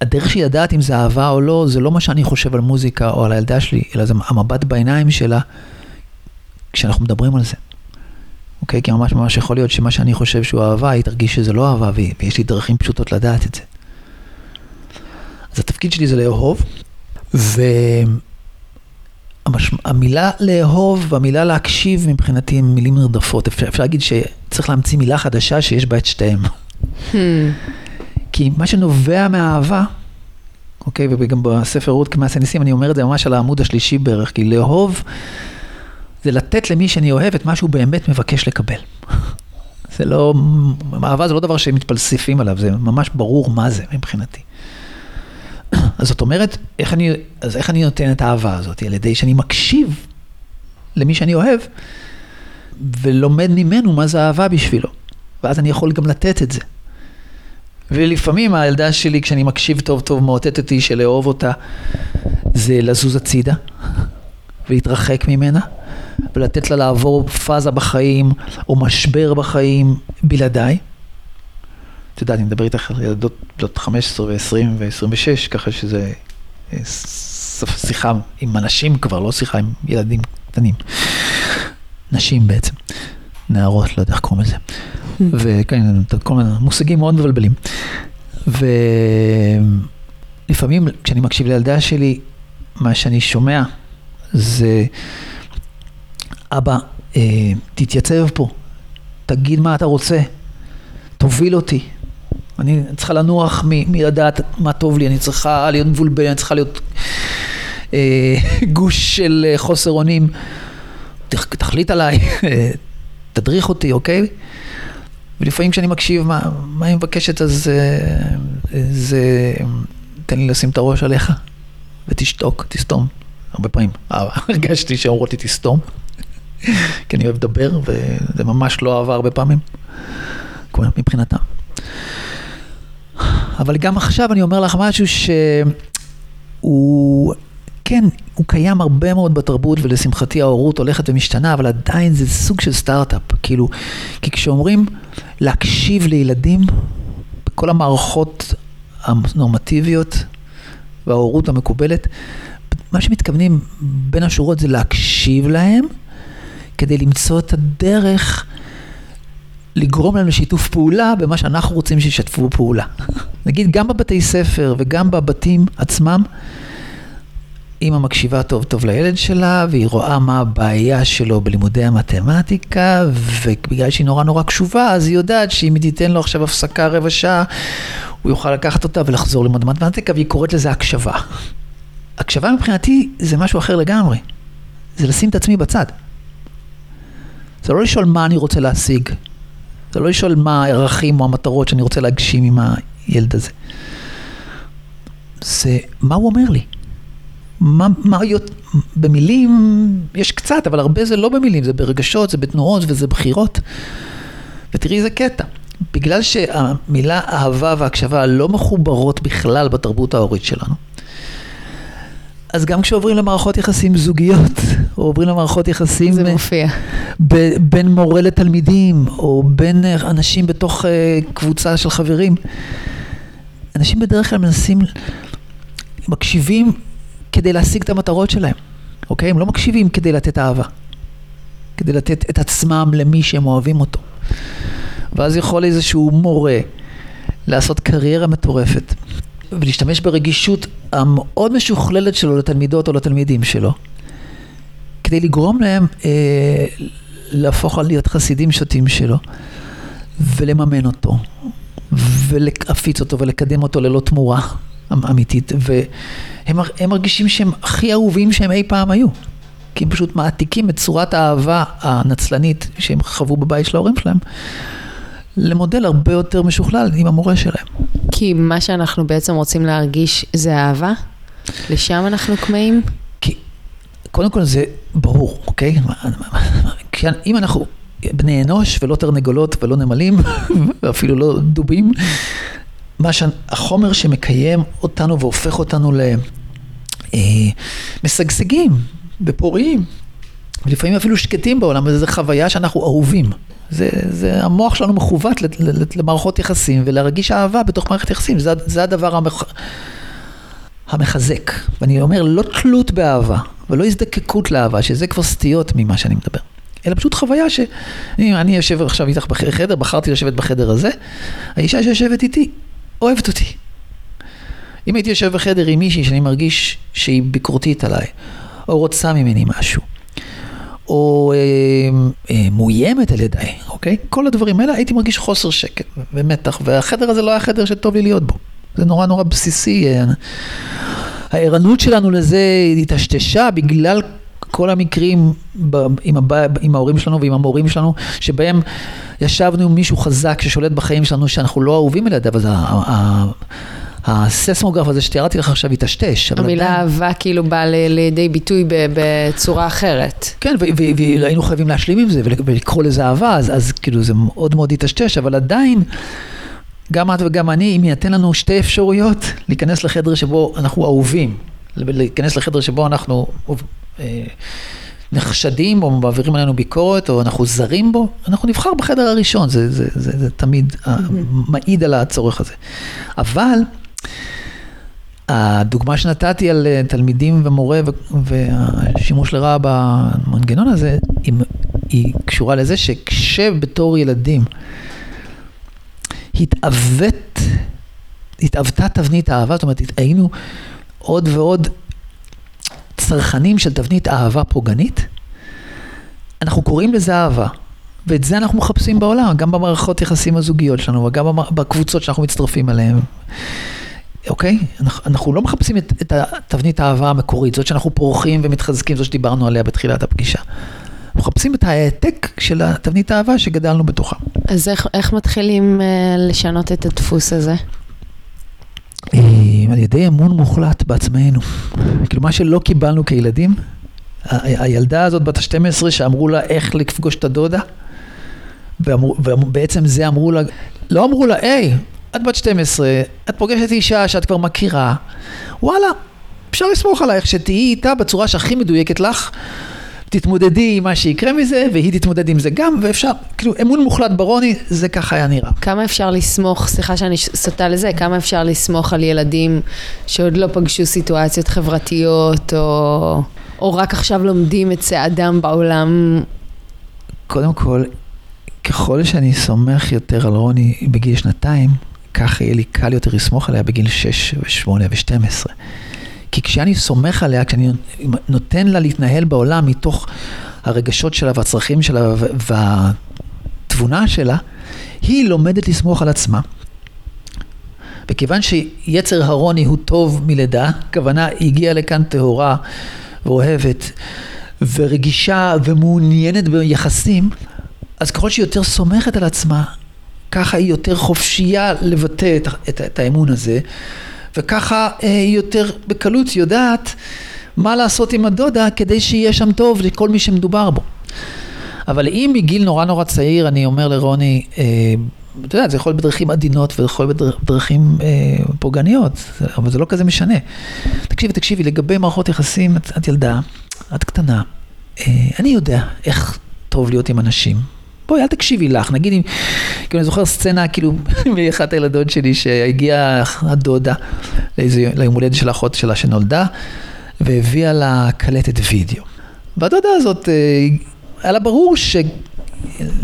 הדרך שהיא לדעת אם זה אהבה או לא, זה לא מה שאני חושב על מוזיקה או על הילדה שלי, אלא זה המבט בעיניים שלה כשאנחנו מדברים על זה. אוקיי? כי ממש ממש יכול להיות שמה שאני חושב שהוא אהבה, היא תרגיש שזה לא אהבה, ויש לי דרכים פשוטות לדעת את זה. אז התפקיד שלי זה לאהוב, והמילה לאהוב והמילה להקשיב מבחינתי הם מילים נרדפות. אפשר, אפשר להגיד שצריך להמציא מילה חדשה שיש בה את שתיהם. Hmm. כי מה שנובע מהאהבה, אוקיי, וגם בספר רות כמעשה ניסים, אני אומר את זה ממש על העמוד השלישי בערך, כי לאהוב זה לתת למי שאני אוהב את מה שהוא באמת מבקש לקבל. זה לא, אהבה זה לא דבר שמתפלספים עליו, זה ממש ברור מה זה מבחינתי. אז זאת אומרת, איך אני, אז איך אני נותן את האהבה הזאת? על ידי שאני מקשיב למי שאני אוהב, ולומד ממנו מה זה אהבה בשבילו. ואז אני יכול גם לתת את זה. ולפעמים הילדה שלי, כשאני מקשיב טוב טוב, מאותת אותי שלאהוב אותה, זה לזוז הצידה, ולהתרחק ממנה, ולתת לה לעבור פאזה בחיים, או משבר בחיים, בלעדיי. את יודעת, אני מדבר איתך על ילדות בנות 15 ו-20 ו-26, ככה שזה אה, שיחה עם אנשים כבר, לא שיחה עם ילדים קטנים. נשים בעצם, נערות, לא יודע איך קוראים לזה. Hmm. וכן, כל מיני מושגים מאוד מבלבלים. ולפעמים כשאני מקשיב לילדה שלי, מה שאני שומע זה, אבא, אה, תתייצב פה, תגיד מה אתה רוצה, תוביל אותי. אני צריכה לנוח מלדעת מה טוב לי, אני צריכה להיות מבולבל, אני צריכה להיות אה, גוש של אה, חוסר אונים. תחליט עליי, תדריך אותי, אוקיי? ולפעמים כשאני מקשיב מה, מה היא מבקשת, אז אה, זה, תן לי לשים את הראש עליך ותשתוק, תסתום. הרבה פעמים הרגשתי שאומרות לי תסתום, כי אני אוהב לדבר, וזה ממש לא אהבה הרבה פעמים, מבחינתם. אבל גם עכשיו אני אומר לך משהו שהוא, כן, הוא קיים הרבה מאוד בתרבות, ולשמחתי ההורות הולכת ומשתנה, אבל עדיין זה סוג של סטארט-אפ. כאילו, כי כשאומרים להקשיב לילדים, בכל המערכות הנורמטיביות וההורות המקובלת, מה שמתכוונים בין השורות זה להקשיב להם, כדי למצוא את הדרך לגרום להם לשיתוף פעולה במה שאנחנו רוצים שישתפו פעולה. נגיד, גם בבתי ספר וגם בבתים עצמם, אימא מקשיבה טוב טוב לילד שלה, והיא רואה מה הבעיה שלו בלימודי המתמטיקה, ובגלל שהיא נורא נורא קשובה, אז היא יודעת שאם היא תיתן לו עכשיו הפסקה רבע שעה, הוא יוכל לקחת אותה ולחזור ללמוד מתמטיקה, והיא קוראת לזה הקשבה. הקשבה מבחינתי זה משהו אחר לגמרי. זה לשים את עצמי בצד. זה לא לשאול מה אני רוצה להשיג. זה לא לשאול מה הערכים או המטרות שאני רוצה להגשים עם הילד הזה. זה מה הוא אומר לי. מה, מה, במילים יש קצת, אבל הרבה זה לא במילים, זה ברגשות, זה בתנועות וזה בחירות. ותראי איזה קטע. בגלל שהמילה אהבה והקשבה לא מחוברות בכלל בתרבות ההורית שלנו, אז גם כשעוברים למערכות יחסים זוגיות, או עוברים למערכות יחסים... זה מופיע. ב- בין מורה לתלמידים, או בין אנשים בתוך uh, קבוצה של חברים, אנשים בדרך כלל מנסים, מקשיבים כדי להשיג את המטרות שלהם, אוקיי? הם לא מקשיבים כדי לתת אהבה, כדי לתת את עצמם למי שהם אוהבים אותו. ואז יכול איזשהו מורה לעשות קריירה מטורפת. ולהשתמש ברגישות המאוד משוכללת שלו לתלמידות או לתלמידים שלו, כדי לגרום להם אה, להפוך להיות חסידים שוטים שלו, ולממן אותו, ולהפיץ אותו ולקדם אותו ללא תמורה, אמ- אמיתית, והם מרגישים שהם הכי אהובים שהם אי פעם היו. כי הם פשוט מעתיקים את צורת האהבה הנצלנית שהם חוו בבית של ההורים שלהם, למודל הרבה יותר משוכלל עם המורה שלהם. כי מה שאנחנו בעצם רוצים להרגיש זה אהבה? לשם אנחנו כמהים? כי קודם כל זה ברור, אוקיי? כי אם אנחנו בני אנוש ולא תרנגולות ולא נמלים ואפילו לא דובים, מה שהחומר שמקיים אותנו והופך אותנו למשגשגים אה, ופוריים, לפעמים אפילו שקטים בעולם, וזו חוויה שאנחנו אהובים. זה, זה המוח שלנו מכוות למערכות יחסים ולהרגיש אהבה בתוך מערכת יחסים, זה, זה הדבר המח... המחזק. ואני אומר, לא תלות באהבה ולא הזדקקות לאהבה, שזה כבר סטיות ממה שאני מדבר. אלא פשוט חוויה ש... אני יושב עכשיו איתך בחדר, בחרתי לשבת בחדר הזה, האישה שיושבת איתי אוהבת אותי. אם הייתי יושב בחדר עם מישהי שאני מרגיש שהיא ביקורתית עליי, או רוצה ממני משהו, או אה, אה, מאוימת על ידיי, אוקיי? כל הדברים האלה הייתי מרגיש חוסר שקט ומתח, והחדר הזה לא היה חדר שטוב לי להיות בו. זה נורא נורא בסיסי. אה, הערנות שלנו לזה היטשטשה בגלל כל המקרים ב, עם, הבא, עם ההורים שלנו ועם המורים שלנו, שבהם ישבנו עם מישהו חזק ששולט בחיים שלנו, שאנחנו לא אהובים על ידיו, אז הססמוגרף הזה שתיארתי לך עכשיו יטשטש. המילה עדיין... אהבה כאילו באה לידי ביטוי בצורה אחרת. כן, והיינו חייבים להשלים עם זה ולקרוא לזה אהבה, אז, אז כאילו זה מאוד מאוד יטשטש, אבל עדיין, גם את וגם אני, אם יינתן לנו שתי אפשרויות, להיכנס לחדר שבו אנחנו אהובים, להיכנס לחדר שבו אנחנו אה, נחשדים או מעבירים עלינו ביקורת או אנחנו זרים בו, אנחנו נבחר בחדר הראשון, זה, זה, זה, זה תמיד mm-hmm. מעיד על הצורך הזה. אבל הדוגמה שנתתי על אה, תלמידים ומורה והשימוש לרעה במנגנון הזה, היא, היא קשורה לזה שכשבתור ילדים התעוות, התעוותה תבנית אהבה, זאת אומרת היינו עוד ועוד צרכנים של תבנית אהבה פוגענית, אנחנו קוראים לזה אהבה. ואת זה אנחנו מחפשים בעולם, גם במערכות יחסים הזוגיות שלנו וגם בקבוצות שאנחנו מצטרפים אליהן. אוקיי? אנחנו, לא מחפשים את, את התבנית האהבה המקורית, זאת שאנחנו פורחים ומתחזקים, זאת שדיברנו עליה בתחילת הפגישה. מחפשים את העתק של התבנית האהבה שגדלנו בתוכה. אז איך, איך מתחילים uh, לשנות את הדפוס הזה? אה, על ידי אמון מוחלט בעצמנו. כאילו מה שלא קיבלנו כילדים, הילדה הזאת בת ה-12 שאמרו לה איך לפגוש את הדודה, ובעצם זה אמרו לה, לא אמרו לה, היי, את בת 12, את פוגשת אישה שאת כבר מכירה, וואלה, אפשר לסמוך עלייך שתהיי איתה בצורה שהכי מדויקת לך, תתמודדי עם מה שיקרה מזה, והיא תתמודד עם זה גם, ואפשר, כאילו, אמון מוחלט ברוני, זה ככה היה נראה. כמה אפשר לסמוך, סליחה שאני סוטה לזה, כמה אפשר לסמוך על ילדים שעוד לא פגשו סיטואציות חברתיות, או, או רק עכשיו לומדים את צעדם בעולם? קודם כל, ככל שאני סומך יותר על רוני בגיל שנתיים, כך יהיה לי קל יותר לסמוך עליה בגיל 6 ו-8 ו-12. כי כשאני סומך עליה, כשאני נותן לה להתנהל בעולם מתוך הרגשות שלה והצרכים שלה והתבונה שלה, היא לומדת לסמוך על עצמה. וכיוון שיצר הרוני הוא טוב מלידה, הכוונה הגיעה לכאן טהורה ואוהבת ורגישה ומעוניינת ביחסים, אז ככל שהיא יותר סומכת על עצמה, ככה היא יותר חופשייה לבטא את, את, את האמון הזה, וככה אה, היא יותר בקלות יודעת מה לעשות עם הדודה כדי שיהיה שם טוב לכל מי שמדובר בו. אבל אם מגיל נורא נורא צעיר אני אומר לרוני, אה, אתה יודע, זה יכול להיות בדרכים עדינות וזה יכול להיות בדרכים אה, פוגעניות, אבל זה לא כזה משנה. תקשיבי, תקשיבי, לגבי מערכות יחסים, את, את ילדה, את קטנה, אה, אני יודע איך טוב להיות עם אנשים. בואי, אל תקשיבי לך. נגיד, אם, כאילו, אני זוכר סצנה, כאילו, מאחת הילדות שלי, שהגיעה הדודה לאיזה, ליום הולדת של האחות שלה שנולדה, והביאה לה קלטת וידאו. והדודה הזאת, אה, היה לה ברור ש...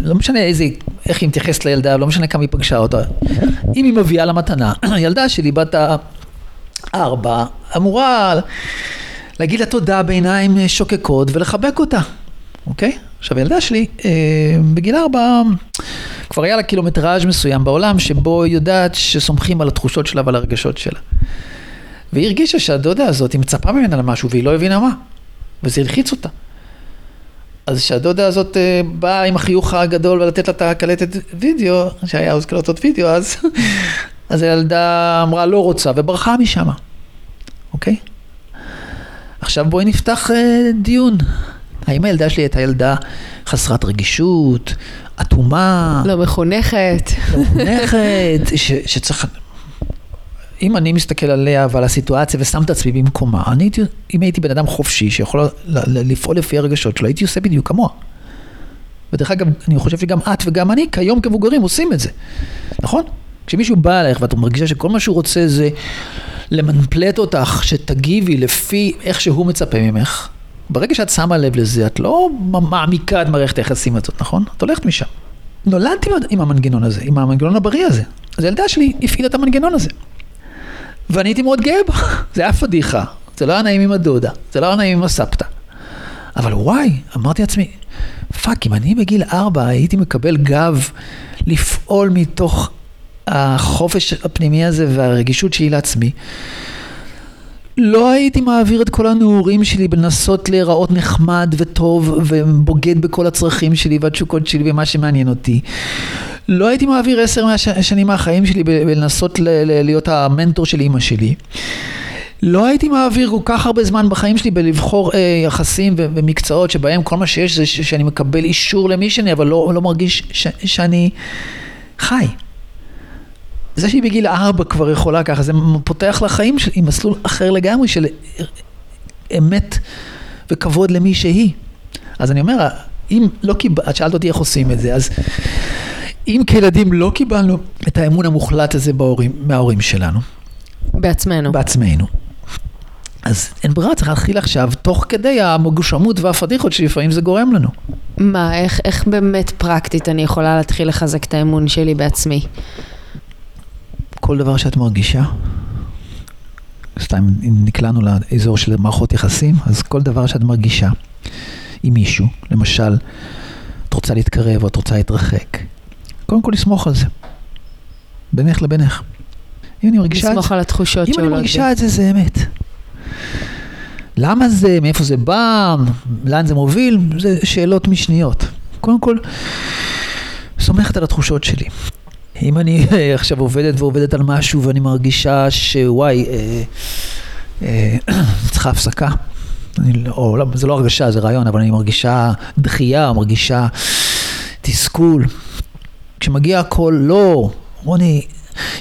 לא משנה איזה, איך היא מתייחסת לילדה, לא משנה כמה היא פגשה אותה. אם היא מביאה לה מתנה, הילדה שלי, בת הארבע, אמורה להגיד לה תודה בעיניים שוקקות ולחבק אותה, אוקיי? עכשיו, הילדה שלי, אה, בגיל ארבע, כבר היה לה קילומטראז' מסוים בעולם, שבו היא יודעת שסומכים על התחושות שלה ועל הרגשות שלה. והיא הרגישה שהדודה הזאת, היא מצפה ממנה למשהו והיא לא הבינה מה, וזה הלחיץ אותה. אז כשהדודה הזאת אה, באה עם החיוך הגדול ולתת לה את הקלטת וידאו, שהיה אז קלטות וידאו, אז, אז הילדה אמרה לא רוצה וברחה משם, אוקיי? עכשיו בואי נפתח אה, דיון. האם הילדה שלי הייתה ילדה חסרת רגישות, אטומה, לא מחונכת. לא מחונכת, ש, שצריך... אם אני מסתכל עליה ועל הסיטואציה ושם את עצמי במקומה, אני הייתי, אם הייתי בן אדם חופשי שיכול לפעול לפי הרגשות שלו, הייתי עושה בדיוק כמוה. ודרך אגב, אני חושב שגם את וגם אני כיום כמבוגרים עושים את זה, נכון? כשמישהו בא אליך ואת מרגישה שכל מה שהוא רוצה זה למנפלט אותך, שתגיבי לפי איך שהוא מצפה ממך, ברגע שאת שמה לב לזה, את לא מעמיקה את מערכת היחסים הזאת, נכון? את הולכת משם. נולדתי עם המנגנון הזה, עם המנגנון הבריא הזה. אז הילדה שלי הפעילה את המנגנון הזה. ואני הייתי מאוד גאה בה, זה היה פדיחה, זה לא היה נעים עם הדודה, זה לא היה נעים עם הסבתא. אבל וואי, אמרתי לעצמי, fuck, אם אני בגיל ארבע הייתי מקבל גב לפעול מתוך החופש הפנימי הזה והרגישות שלי לעצמי, לא הייתי מעביר את כל הנעורים שלי בלנסות להיראות נחמד וטוב ובוגד בכל הצרכים שלי והתשוקות שלי ומה שמעניין אותי. לא הייתי מעביר עשר מהשנים מהחיים שלי בלנסות להיות המנטור של אימא שלי. לא הייתי מעביר כל כך הרבה זמן בחיים שלי בלבחור אה, יחסים ו- ומקצועות שבהם כל מה שיש זה ש- שאני מקבל אישור למי שאני, אבל לא, לא מרגיש ש- שאני חי. זה שהיא בגיל ארבע כבר יכולה ככה, זה פותח לחיים שלי מסלול אחר לגמרי של אמת וכבוד למי שהיא. אז אני אומר, אם לא קיבלת, את שאלת אותי איך עושים את זה, אז אם כילדים לא קיבלנו את האמון המוחלט הזה בהורים, מההורים שלנו, בעצמנו. בעצמנו, אז אין ברירה, צריך להתחיל עכשיו, תוך כדי המגושמות והפדיחות שלפעמים זה גורם לנו. מה, איך, איך באמת פרקטית אני יכולה להתחיל לחזק את האמון שלי בעצמי? כל דבר שאת מרגישה, סתם אם נקלענו לאזור של מערכות יחסים, אז כל דבר שאת מרגישה עם מישהו, למשל, את רוצה להתקרב או את רוצה להתרחק, קודם כל לסמוך על זה, בינך לבינך. אם אני מרגישה את לסמוך זה, על התחושות אם אני שעולות. מרגישה את זה, זה אמת. למה זה, מאיפה זה בא, לאן זה מוביל, זה שאלות משניות. קודם כל, סומכת על התחושות שלי. אם אני אה, עכשיו עובדת ועובדת על משהו ואני מרגישה שוואי, אה, אה, צריכה הפסקה, אני, לא- או לא, זה לא הרגשה, זה רעיון, אבל אני מרגישה דחייה, מרגישה תסכול. כשמגיע הכל, לא, רוני,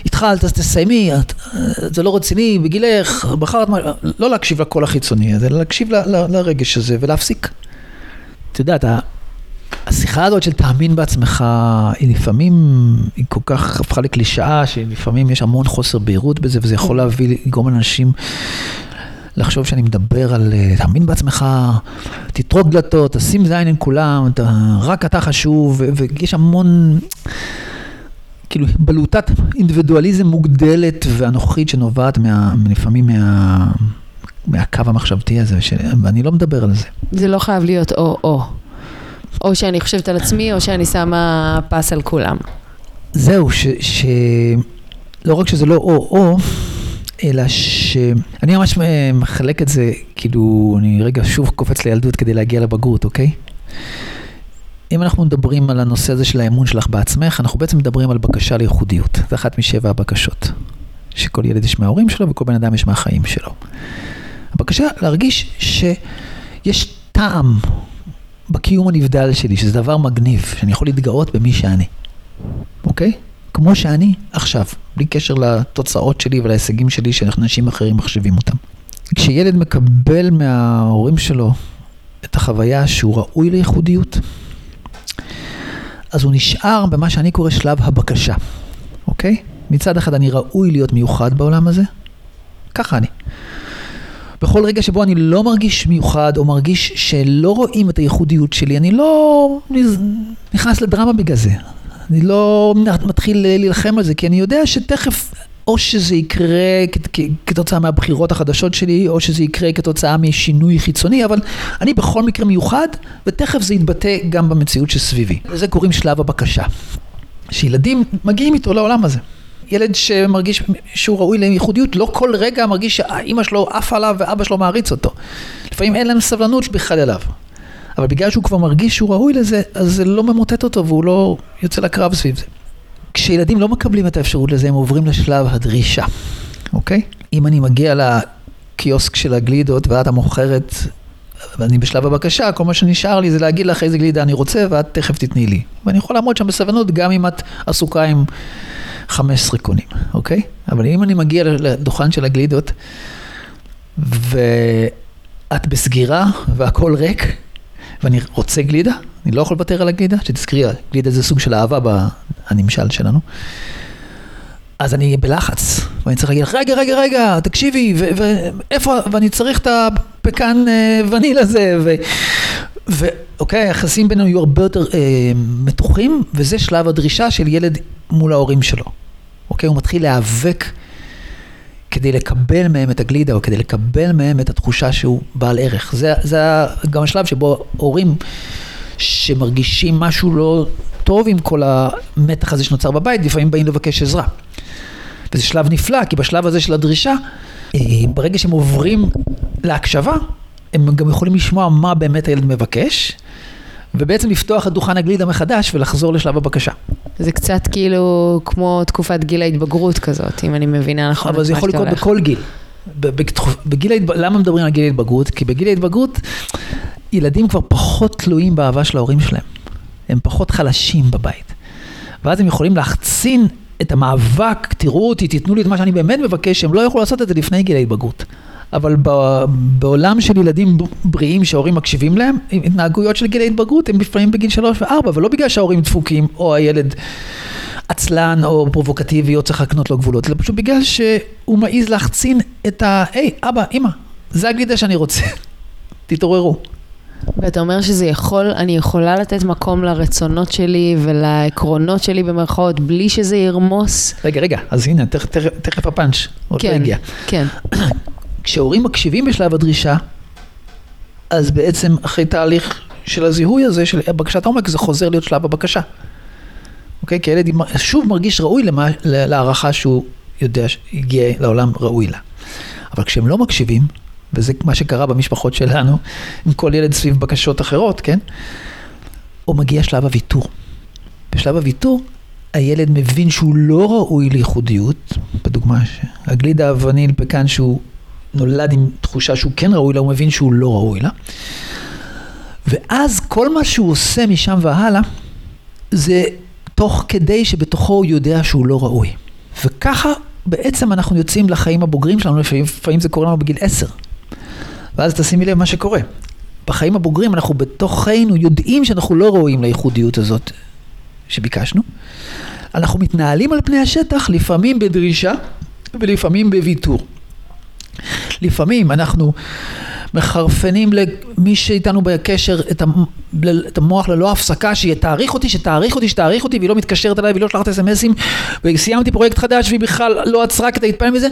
התחלת, אז תסיימי, את, זה לא רציני, בגילך, בחרת, מה- לא להקשיב לקול החיצוני הזה, להקשיב ל, ל, לרגש הזה ולהפסיק. את יודעת, השיחה הזאת של תאמין בעצמך, היא לפעמים, היא כל כך הפכה לקלישאה, שלפעמים יש המון חוסר בהירות בזה, וזה יכול להביא, לגרום לאנשים לחשוב שאני מדבר על אה, תאמין בעצמך, תטרוק דלתות, תשים זין עם כולם, אתה, רק אתה חשוב, ויש המון, כאילו, בלוטת אינדיבידואליזם מוגדלת ואנוכית שנובעת מה, לפעמים מה, מהקו המחשבתי הזה, ש, ואני לא מדבר על זה. זה לא חייב להיות או-או. או שאני חושבת על עצמי, או שאני שמה פס על כולם. זהו, ש, ש... לא רק שזה לא או-או, אלא שאני ממש מחלק את זה, כאילו, אני רגע שוב קופץ לילדות כדי להגיע לבגרות, אוקיי? אם אנחנו מדברים על הנושא הזה של האמון שלך בעצמך, אנחנו בעצם מדברים על בקשה לייחודיות. זה אחת משבע הבקשות. שכל ילד יש מההורים שלו וכל בן אדם יש מהחיים שלו. הבקשה להרגיש שיש טעם בקיום הנבדל שלי, שזה דבר מגניב, שאני יכול להתגאות במי שאני. אוקיי? כמו שאני עכשיו, בלי קשר לתוצאות שלי ולהישגים שלי שאנשים אחרים מחשבים אותם. כשילד מקבל מההורים שלו את החוויה שהוא ראוי לייחודיות, אז הוא נשאר במה שאני קורא שלב הבקשה, אוקיי? מצד אחד אני ראוי להיות מיוחד בעולם הזה, ככה אני. בכל רגע שבו אני לא מרגיש מיוחד, או מרגיש שלא רואים את הייחודיות שלי, אני לא נכנס לדרמה בגלל זה. אני לא מתחיל להילחם על זה, כי אני יודע שתכף, או שזה יקרה כתוצאה מהבחירות החדשות שלי, או שזה יקרה כתוצאה משינוי חיצוני, אבל אני בכל מקרה מיוחד, ותכף זה יתבטא גם במציאות שסביבי. לזה קוראים שלב הבקשה. שילדים מגיעים איתו לעולם הזה. ילד שמרגיש שהוא ראוי לייחודיות, לא כל רגע מרגיש שאימא שלו עפה עליו ואבא שלו מעריץ אותו. לפעמים אין להם סבלנות בכלל אליו. אבל בגלל שהוא כבר מרגיש שהוא ראוי לזה, אז זה לא ממוטט אותו והוא לא יוצא לקרב סביב זה. כשילדים לא מקבלים את האפשרות לזה, הם עוברים לשלב הדרישה, אוקיי? אם אני מגיע לקיוסק של הגלידות ואת המוכרת, ואני בשלב הבקשה, כל מה שנשאר לי זה להגיד לך איזה גלידה אני רוצה ואת תכף תתני לי. ואני יכול לעמוד שם בסבלנות גם אם את עסוקה עם 15 קונים, אוקיי? אבל אם אני מגיע לדוכן של הגלידות ואת בסגירה והכל ריק ואני רוצה גלידה, אני לא יכול לוותר על הגלידה, שתזכרי, גלידה זה סוג של אהבה בנמשל שלנו. אז אני בלחץ, ואני צריך להגיד לך, רגע, רגע, רגע, תקשיבי, ואיפה, ואני צריך את הפקן אה, וניל הזה, ואוקיי, היחסים בינינו יהיו הרבה יותר אה, מתוחים, וזה שלב הדרישה של ילד מול ההורים שלו. אוקיי, הוא מתחיל להיאבק כדי לקבל מהם את הגלידה, או כדי לקבל מהם את התחושה שהוא בעל ערך. זה, זה גם השלב שבו הורים שמרגישים משהו לא טוב עם כל המתח הזה שנוצר בבית, לפעמים באים לבקש עזרה. וזה שלב נפלא, כי בשלב הזה של הדרישה, אה, ברגע שהם עוברים להקשבה, הם גם יכולים לשמוע מה באמת הילד מבקש, ובעצם לפתוח את דוכן הגלידה מחדש ולחזור לשלב הבקשה. זה קצת כאילו כמו תקופת גיל ההתבגרות כזאת, אם אני מבינה נכון. אבל זה יכול לקרות בכל גיל. בגיל ההתבגרות, למה מדברים על גיל ההתבגרות? כי בגיל ההתבגרות ילדים כבר פחות תלויים באהבה של ההורים שלהם. הם פחות חלשים בבית. ואז הם יכולים להחצין את המאבק, תראו אותי, תיתנו לי את מה שאני באמת מבקש, הם לא יכולו לעשות את זה לפני גיל ההתבגרות. אבל בעולם של ילדים בריאים שההורים מקשיבים להם, התנהגויות של גיל ההתבגרות הם לפעמים בגיל שלוש וארבע, ולא בגלל שההורים דפוקים או הילד עצלן או פרובוקטיבי או צריך לקנות לו גבולות, אלא פשוט בגלל שהוא מעז להחצין את ה... היי, אבא, אמא, זה הגלידה שאני רוצה, תתעוררו. ואתה אומר שזה יכול, אני יכולה לתת מקום לרצונות שלי ולעקרונות שלי במרכאות, בלי שזה ירמוס? רגע, רגע, אז הנה, תכף, הפאנץ', עוד לא כן, לא הגיע. כן. כשהורים מקשיבים בשלב הדרישה, אז בעצם אחרי תהליך של הזיהוי הזה, של בקשת העומק, זה חוזר להיות שלב הבקשה. אוקיי? כי הילד שוב מרגיש ראוי למה, להערכה שהוא יודע שהגיע לעולם ראוי לה. אבל כשהם לא מקשיבים, וזה מה שקרה במשפחות שלנו, עם כל ילד סביב בקשות אחרות, כן? או מגיע שלב הוויתור. בשלב הוויתור, הילד מבין שהוא לא ראוי לייחודיות, בדוגמה, הגלידה הווניל פקן שהוא נולד עם תחושה שהוא כן ראוי לה, הוא מבין שהוא לא ראוי לה. ואז כל מה שהוא עושה משם והלאה, זה תוך כדי שבתוכו הוא יודע שהוא לא ראוי. וככה בעצם אנחנו יוצאים לחיים הבוגרים שלנו, לפעמים זה קורה לנו בגיל עשר. ואז תשימי לב מה שקורה. בחיים הבוגרים אנחנו בתוכנו יודעים שאנחנו לא ראויים לייחודיות הזאת שביקשנו. אנחנו מתנהלים על פני השטח לפעמים בדרישה ולפעמים בוויתור. לפעמים אנחנו מחרפנים למי שאיתנו בקשר את המוח ללא הפסקה, שתעריך אותי, שתעריך אותי, שתעריך אותי, והיא לא מתקשרת אליי והיא לא שלחת אסמסים, וסיימתי פרויקט חדש והיא בכלל לא עצרה כדי להתפעל מזה.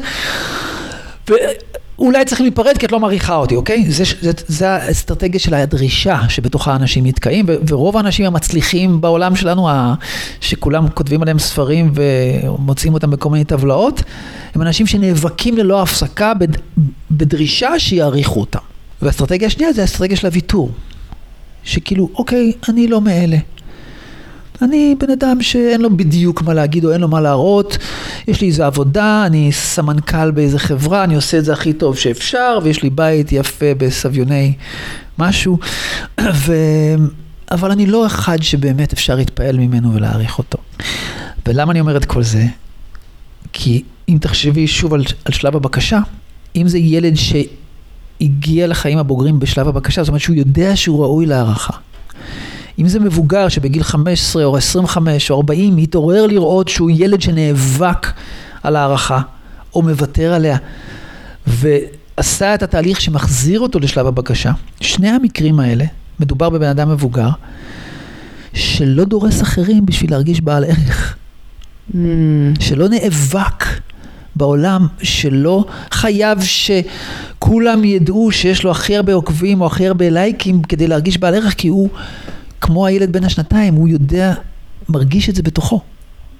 אולי צריכים להיפרד כי את לא מעריכה אותי, אוקיי? זה, זה, זה האסטרטגיה של הדרישה שבתוכה אנשים נתקעים, ורוב האנשים המצליחים בעולם שלנו, שכולם כותבים עליהם ספרים ומוצאים אותם בכל מיני טבלאות, הם אנשים שנאבקים ללא הפסקה בדרישה שיעריכו אותם. והאסטרטגיה השנייה זה האסטרטגיה של הוויתור. שכאילו, אוקיי, אני לא מאלה. אני בן אדם שאין לו בדיוק מה להגיד או אין לו מה להראות, יש לי איזה עבודה, אני סמנכ"ל באיזה חברה, אני עושה את זה הכי טוב שאפשר, ויש לי בית יפה בסביוני משהו, ו... אבל אני לא אחד שבאמת אפשר להתפעל ממנו ולהעריך אותו. ולמה אני אומר את כל זה? כי אם תחשבי שוב על, על שלב הבקשה, אם זה ילד שהגיע לחיים הבוגרים בשלב הבקשה, זאת אומרת שהוא יודע שהוא ראוי להערכה. אם זה מבוגר שבגיל 15 או 25 או 40 מתעורר לראות שהוא ילד שנאבק על הערכה או מוותר עליה ועשה את התהליך שמחזיר אותו לשלב הבקשה, שני המקרים האלה, מדובר בבן אדם מבוגר שלא דורס אחרים בשביל להרגיש בעל ערך. Mm. שלא נאבק בעולם, שלא חייב שכולם ידעו שיש לו הכי הרבה עוקבים או הכי הרבה לייקים כדי להרגיש בעל ערך, כי הוא כמו הילד בן השנתיים, הוא יודע, מרגיש את זה בתוכו.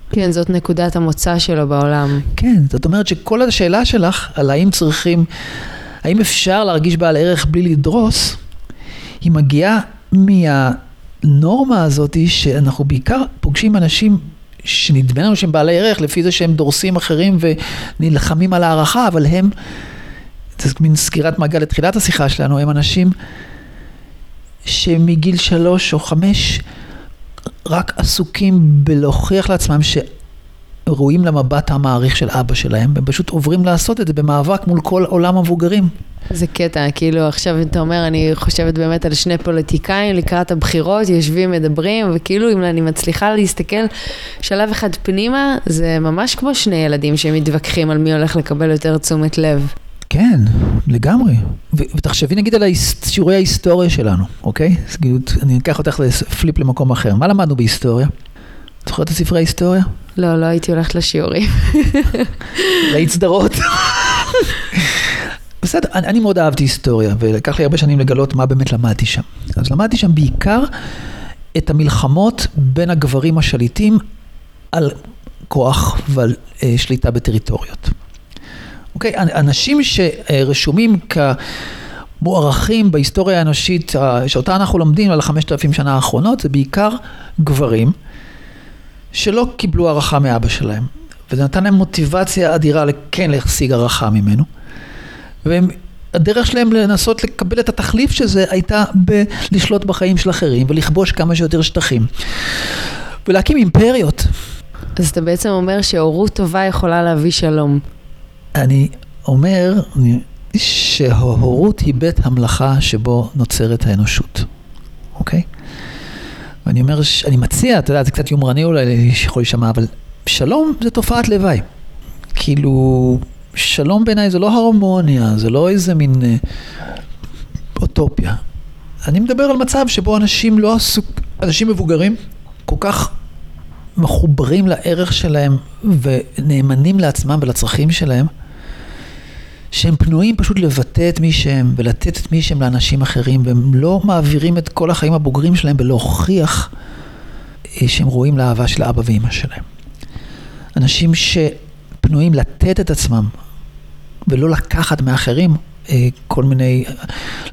כן, זאת נקודת המוצא שלו בעולם. כן, זאת אומרת שכל השאלה שלך על האם צריכים, האם אפשר להרגיש בעל ערך בלי לדרוס, היא מגיעה מהנורמה הזאת שאנחנו בעיקר פוגשים אנשים שנדמה לנו שהם בעלי ערך לפי זה שהם דורסים אחרים ונלחמים על הערכה, אבל הם, זה מין סגירת מעגל לתחילת השיחה שלנו, הם אנשים שמגיל שלוש או חמש רק עסוקים בלהוכיח לעצמם שראויים למבט המעריך של אבא שלהם, הם פשוט עוברים לעשות את זה במאבק מול כל עולם המבוגרים. זה קטע, כאילו עכשיו אתה אומר, אני חושבת באמת על שני פוליטיקאים לקראת הבחירות, יושבים, מדברים, וכאילו אם אני מצליחה להסתכל שלב אחד פנימה, זה ממש כמו שני ילדים שמתווכחים על מי הולך לקבל יותר תשומת לב. כן, לגמרי. ותחשבי נגיד על שיעורי ההיסטוריה שלנו, אוקיי? אז כאילו, אני אקח אותך לפליפ למקום אחר. מה למדנו בהיסטוריה? את זוכרת את ספרי ההיסטוריה? לא, לא הייתי הולכת לשיעורים. להיט סדרות. בסדר, אני, אני מאוד אהבתי היסטוריה, ולקח לי הרבה שנים לגלות מה באמת למדתי שם. אז למדתי שם בעיקר את המלחמות בין הגברים השליטים על כוח ועל אה, שליטה בטריטוריות. אוקיי? אנשים שרשומים כמוערכים בהיסטוריה האנושית, שאותה אנחנו לומדים על החמשת אלפים שנה האחרונות, זה בעיקר גברים שלא קיבלו הערכה מאבא שלהם. וזה נתן להם מוטיבציה אדירה כן להשיג הערכה ממנו. והדרך שלהם לנסות לקבל את התחליף של זה הייתה בלשלוט בחיים של אחרים ולכבוש כמה שיותר שטחים. ולהקים אימפריות. אז אתה בעצם אומר שהורות טובה יכולה להביא שלום. אני אומר שההורות היא בית המלאכה שבו נוצרת האנושות, אוקיי? ואני אומר, אני מציע, אתה יודע, זה קצת יומרני אולי שיכול להישמע, אבל שלום זה תופעת לוואי. כאילו, שלום בעיניי זה לא הרמוניה, זה לא איזה מין אה, אוטופיה. אני מדבר על מצב שבו אנשים לא עסוק, אנשים מבוגרים, כל כך מחוברים לערך שלהם ונאמנים לעצמם ולצרכים שלהם, שהם פנויים פשוט לבטא את מי שהם ולתת את מי שהם לאנשים אחרים, והם לא מעבירים את כל החיים הבוגרים שלהם בלהוכיח אה, שהם ראויים לאהבה של אבא ואימא שלהם. אנשים שפנויים לתת את עצמם ולא לקחת מאחרים אה, כל מיני,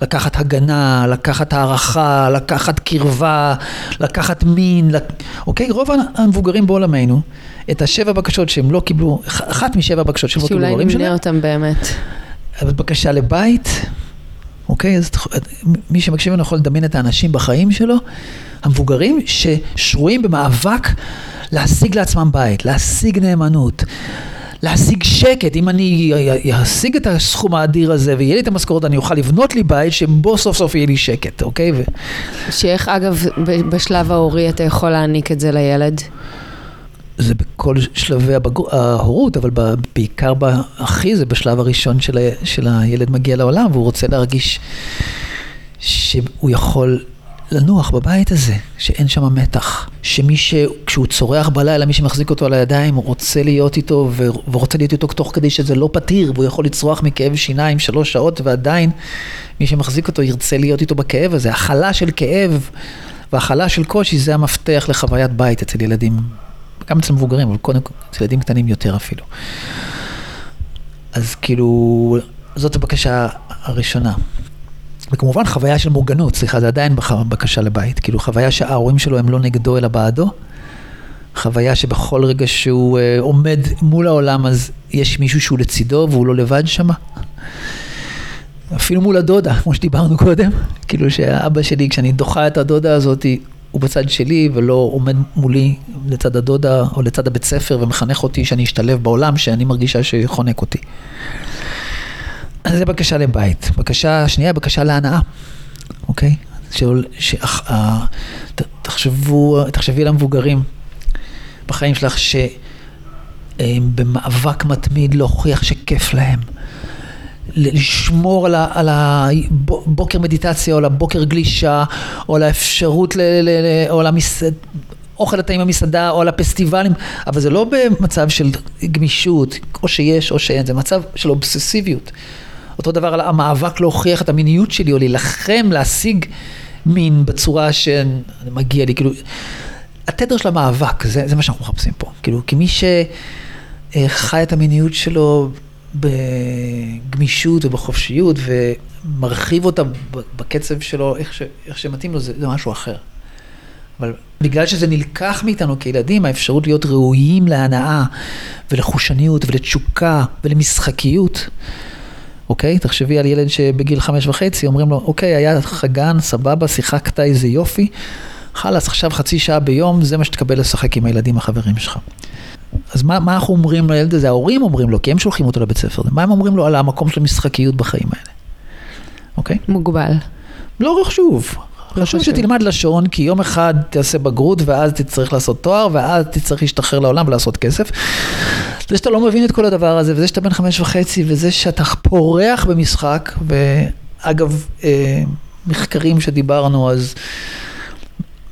לקחת הגנה, לקחת הערכה, לקחת קרבה, לקחת מין, לק... אוקיי? רוב המבוגרים בעולמנו, את השבע בקשות שהם לא קיבלו, אחת משבע בקשות שהם לא קיבלו הורים שלהם. שאולי נמנה אותם באמת. בקשה לבית, אוקיי? אז מי שמקשיב לנו יכול לדמיין את האנשים בחיים שלו, המבוגרים ששרויים במאבק להשיג לעצמם בית, להשיג נאמנות. להשיג שקט, אם אני אשיג את הסכום האדיר הזה ויהיה לי את המשכורת, אני אוכל לבנות לי בית שבו סוף סוף יהיה לי שקט, אוקיי? ו... שאיך אגב בשלב ההורי אתה יכול להעניק את זה לילד? זה בכל שלבי הבגר... ההורות, אבל בעיקר הכי זה בשלב הראשון של, ה... של הילד מגיע לעולם והוא רוצה להרגיש שהוא יכול לנוח בבית הזה, שאין שם מתח. שמי ש... כשהוא צורח בלילה, מי שמחזיק אותו על הידיים, רוצה להיות איתו ו... ורוצה להיות איתו תוך כדי שזה לא פתיר, והוא יכול לצרוח מכאב שיניים שלוש שעות, ועדיין מי שמחזיק אותו ירצה להיות איתו בכאב הזה. הכלה של כאב והכלה של קושי זה המפתח לחוויית בית אצל ילדים, גם אצל מבוגרים, אבל קודם כל אצל ילדים קטנים יותר אפילו. אז כאילו, זאת הבקשה הראשונה. וכמובן חוויה של מוגנות, סליחה, זה עדיין בקשה לבית, כאילו חוויה שההורים שלו הם לא נגדו אלא בעדו, חוויה שבכל רגע שהוא uh, עומד מול העולם אז יש מישהו שהוא לצידו והוא לא לבד שמה. אפילו מול הדודה, כמו שדיברנו קודם, כאילו שהאבא שלי, כשאני דוחה את הדודה הזאת, הוא בצד שלי ולא עומד מולי לצד הדודה או לצד הבית ספר ומחנך אותי שאני אשתלב בעולם שאני מרגישה שחונק אותי. אז זה בקשה לבית. בקשה שנייה, בקשה להנאה, אוקיי? שול, ש, uh, תחשבו, תחשבי על המבוגרים בחיים שלך שהם במאבק מתמיד להוכיח שכיף להם. לשמור על, הבוקר מדיטציה, או על הבוקר גלישה, או על האפשרות, ל, ל, ל, או על המסעד, אוכל הטעים במסעדה, או על הפסטיבלים, אבל זה לא במצב של גמישות, או שיש או שאין, זה מצב של אובססיביות. אותו דבר על המאבק להוכיח את המיניות שלי, או להילחם, להשיג מין בצורה שמגיע לי, כאילו, התדר של המאבק, זה, זה מה שאנחנו מחפשים פה. כאילו, כי מי שחי את המיניות שלו בגמישות ובחופשיות ומרחיב אותה בקצב שלו, איך, ש, איך שמתאים לו, זה, זה משהו אחר. אבל בגלל שזה נלקח מאיתנו כילדים, האפשרות להיות ראויים להנאה ולחושניות ולתשוקה ולמשחקיות, אוקיי? תחשבי על ילד שבגיל חמש וחצי, אומרים לו, אוקיי, היה חגן, סבבה, שיחקת איזה יופי, חלאס, עכשיו חצי שעה ביום, זה מה שתקבל לשחק עם הילדים החברים שלך. אז מה, מה אנחנו אומרים לילד הזה? ההורים אומרים לו, כי הם שולחים אותו לבית ספר. מה הם אומרים לו על המקום של המשחקיות בחיים האלה? אוקיי? מוגבל. לא חשוב. חשוב שתלמד לשון, כי יום אחד תעשה בגרות, ואז תצטרך לעשות תואר, ואז תצטרך להשתחרר לעולם ולעשות כסף. זה שאתה לא מבין את כל הדבר הזה, וזה שאתה בן חמש וחצי, וזה שאתה פורח במשחק, ואגב, אה, מחקרים שדיברנו, אז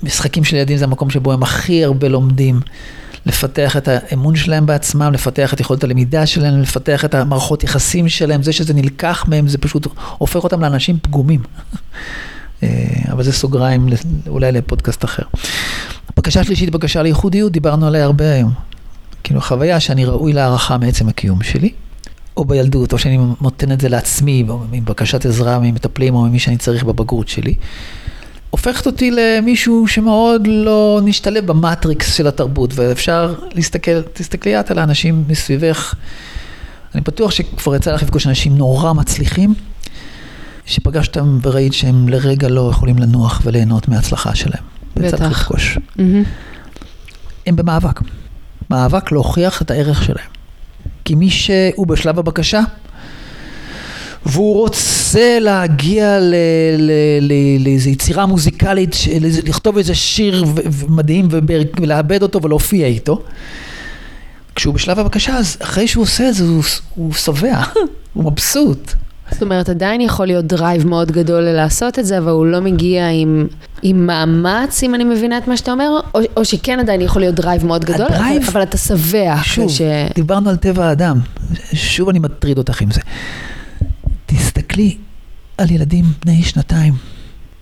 משחקים של ילדים זה המקום שבו הם הכי הרבה לומדים. לפתח את האמון שלהם בעצמם, לפתח את יכולת הלמידה שלהם, לפתח את המערכות יחסים שלהם, זה שזה נלקח מהם, זה פשוט הופך אותם לאנשים פגומים. אה, אבל זה סוגריים אולי לפודקאסט אחר. בקשה שלישית, בקשה לייחודיות, דיברנו עליה הרבה היום. כאילו חוויה שאני ראוי להערכה מעצם הקיום שלי, או בילדות, או שאני נותן את זה לעצמי, עם בקשת עזרה ממטפלים או ממי שאני צריך בבגרות שלי. הופכת אותי למישהו שמאוד לא נשתלב במטריקס של התרבות, ואפשר להסתכל, תסתכלי את על האנשים מסביבך. אני בטוח שכבר יצא לך לפגוש אנשים נורא מצליחים, שפגשתם וראית שהם לרגע לא יכולים לנוח וליהנות מההצלחה שלהם. בטח. לפגוש. Mm-hmm. הם במאבק. מאבק להוכיח את הערך שלהם. כי מי שהוא בשלב הבקשה, והוא רוצה להגיע לאיזו יצירה מוזיקלית, לכתוב איזה שיר מדהים ולאבד אותו ולהופיע איתו. כשהוא בשלב הבקשה, אז אחרי שהוא עושה את זה, הוא שבע, הוא מבסוט. זאת אומרת, עדיין יכול להיות drive מאוד גדול לעשות את זה, אבל הוא לא מגיע עם, עם מאמץ, אם אני מבינה את מה שאתה אומר, או, או שכן עדיין יכול להיות drive מאוד גדול, ה drive, אבל, אבל אתה שבע. שוב, ש... דיברנו על טבע האדם, שוב אני מטריד אותך עם זה. תסתכלי על ילדים בני שנתיים.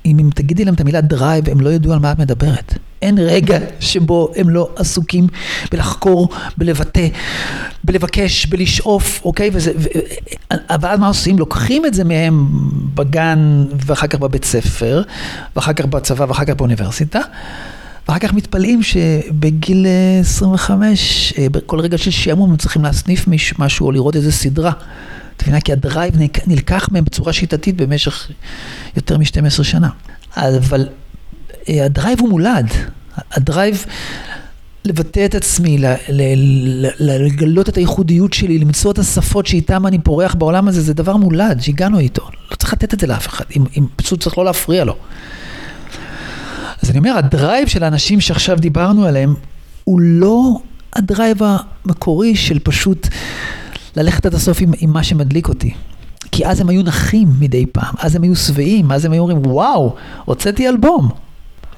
אם, אם תגידי להם את המילה drive, הם לא ידעו על מה את מדברת. אין רגע שבו הם לא עסוקים בלחקור, בלבטא, בלבקש, בלשאוף, אוקיי? וזה, ו, אבל מה עושים? לוקחים את זה מהם בגן ואחר כך בבית ספר, ואחר כך בצבא ואחר כך באוניברסיטה. ואחר כך מתפלאים שבגיל 25, אה, בכל רגע של שעמום הם צריכים להסניף משהו או לראות איזה סדרה. מבינה? כי הדרייב נלקח מהם בצורה שיטתית במשך יותר מ-12 שנה. אבל אה, ה drive הוא מולד. ה drive לבטא את עצמי, לגלות את הייחודיות שלי, למצוא את השפות שאיתן אני פורח בעולם הזה, זה דבר מולד, שהגענו איתו. לא צריך לתת את זה לאף אחד, אם, אם פשוט צריך לא להפריע לו. אז אני אומר, ה drive של האנשים שעכשיו דיברנו עליהם, הוא לא ה drive המקורי של פשוט ללכת עד הסוף עם, עם מה שמדליק אותי. כי אז הם היו נחים מדי פעם, אז הם היו שבעים, אז הם היו אומרים, וואו, הוצאתי אלבום.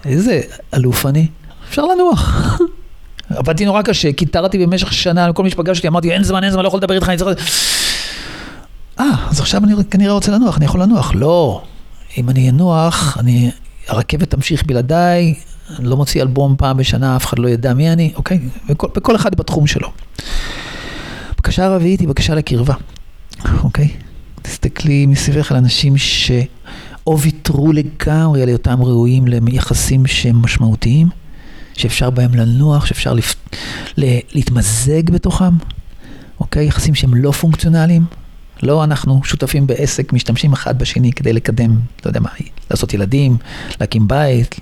איזה אלוף אני. אפשר לנוח. עבדתי נורא קשה, קיטרתי במשך שנה, כל מי שפגשתי אמרתי, אין זמן, אין זמן, לא יכול לדבר איתך, אני צריך... אה, אז עכשיו אני כנראה רוצה לנוח, אני יכול לנוח. לא, אם אני אנוח, אני... הרכבת תמשיך בלעדיי, אני לא מוציא אלבום פעם בשנה, אף אחד לא ידע מי אני, אוקיי? וכל, וכל אחד בתחום שלו. בקשה הרביעית היא בקשה לקרבה, אוקיי? תסתכלי מסביבך על אנשים שאו ויתרו לגמרי על היותם ראויים ליחסים שהם משמעותיים, שאפשר בהם לנוח, שאפשר לפ... להתמזג בתוכם, אוקיי? יחסים שהם לא פונקציונליים. לא אנחנו שותפים בעסק, משתמשים אחד בשני כדי לקדם, לא יודע מה, לעשות ילדים, להקים בית,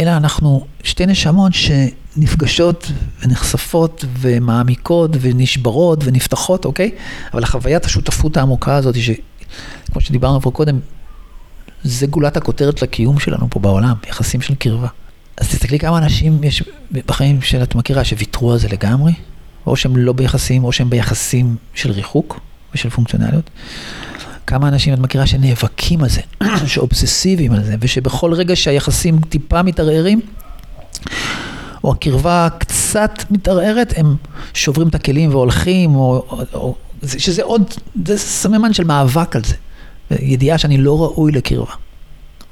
אלא אנחנו שתי נשמות שנפגשות ונחשפות ומעמיקות ונשברות ונפתחות, אוקיי? אבל החוויית השותפות העמוקה הזאת, שכמו שדיברנו פה קודם, זה גולת הכותרת של הקיום שלנו פה בעולם, יחסים של קרבה. אז תסתכלי כמה אנשים יש בחיים שאת מכירה שוויתרו על זה לגמרי, או שהם לא ביחסים, או שהם ביחסים של ריחוק ושל פונקציונליות. כמה אנשים את מכירה שנאבקים על זה, שאובססיביים על זה, ושבכל רגע שהיחסים טיפה מתערערים, או הקרבה קצת מתערערת, הם שוברים את הכלים והולכים, או, או, או שזה עוד, זה סממן של מאבק על זה. ידיעה שאני לא ראוי לקרבה.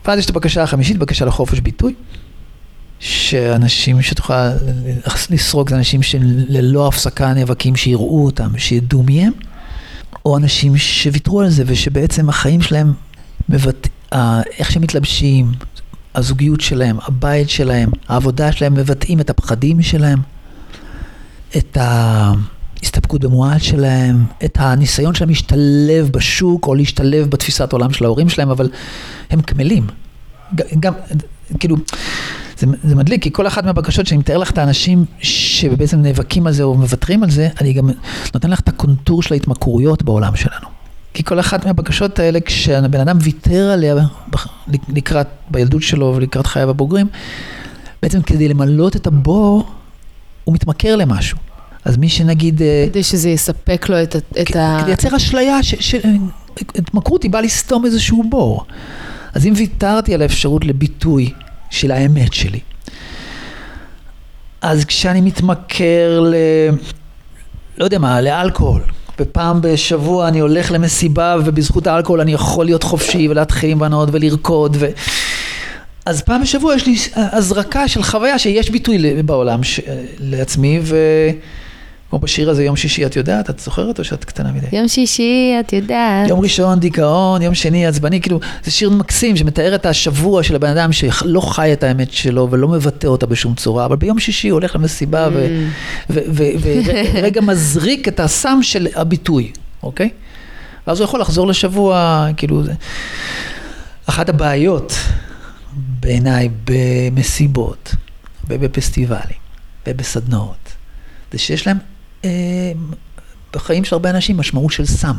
ואז יש את הבקשה החמישית, בקשה לחופש ביטוי, שאנשים שתוכל לסרוק זה אנשים שללא הפסקה נאבקים, שיראו אותם, שידעו מי הם, או אנשים שוויתרו על זה ושבעצם החיים שלהם, מבט... איך שהם מתלבשים, הזוגיות שלהם, הבית שלהם, העבודה שלהם, מבטאים את הפחדים שלהם, את ההסתפקות במועל שלהם, את הניסיון שלהם להשתלב בשוק או להשתלב בתפיסת העולם של ההורים שלהם, אבל הם קמלים. גם, כאילו, זה, זה מדליק, כי כל אחת מהבקשות שאני מתאר לך את האנשים שבעצם נאבקים על זה או מוותרים על זה, אני גם נותן לך את הקונטור של ההתמכרויות בעולם שלנו. כי כל אחת מהבקשות האלה, כשהבן אדם ויתר עליה לקראת, בילדות שלו ולקראת חייו הבוגרים, בעצם כדי למלות את הבור, הוא מתמכר למשהו. אז מי שנגיד... אה, כדי שזה יספק לו את, את ה... כדי לייצר אשליה שהתמכרות היא באה לסתום איזשהו בור. אז אם ויתרתי על האפשרות לביטוי של האמת שלי, אז כשאני מתמכר ל... לא יודע מה, לאלכוהול, ופעם בשבוע אני הולך למסיבה ובזכות האלכוהול אני יכול להיות חופשי ולהתחיל עם בנות ולרקוד ו... אז פעם בשבוע יש לי הזרקה של חוויה שיש ביטוי בעולם ש... לעצמי ו... כמו בשיר הזה, יום שישי, את יודעת? את זוכרת או שאת קטנה מדי? יום שישי, את יודעת. יום ראשון, דיכאון, יום שני, עצבני, כאילו, זה שיר מקסים שמתאר את השבוע של הבן אדם שלא חי את האמת שלו ולא מבטא אותה בשום צורה, אבל ביום שישי הוא הולך למסיבה ורגע mm. מזריק את הסם של הביטוי, אוקיי? ואז הוא יכול לחזור לשבוע, כאילו, זה... אחת הבעיות בעיניי במסיבות ובפסטיבלים ובסדנאות, זה שיש להם בחיים של הרבה אנשים משמעות של סם.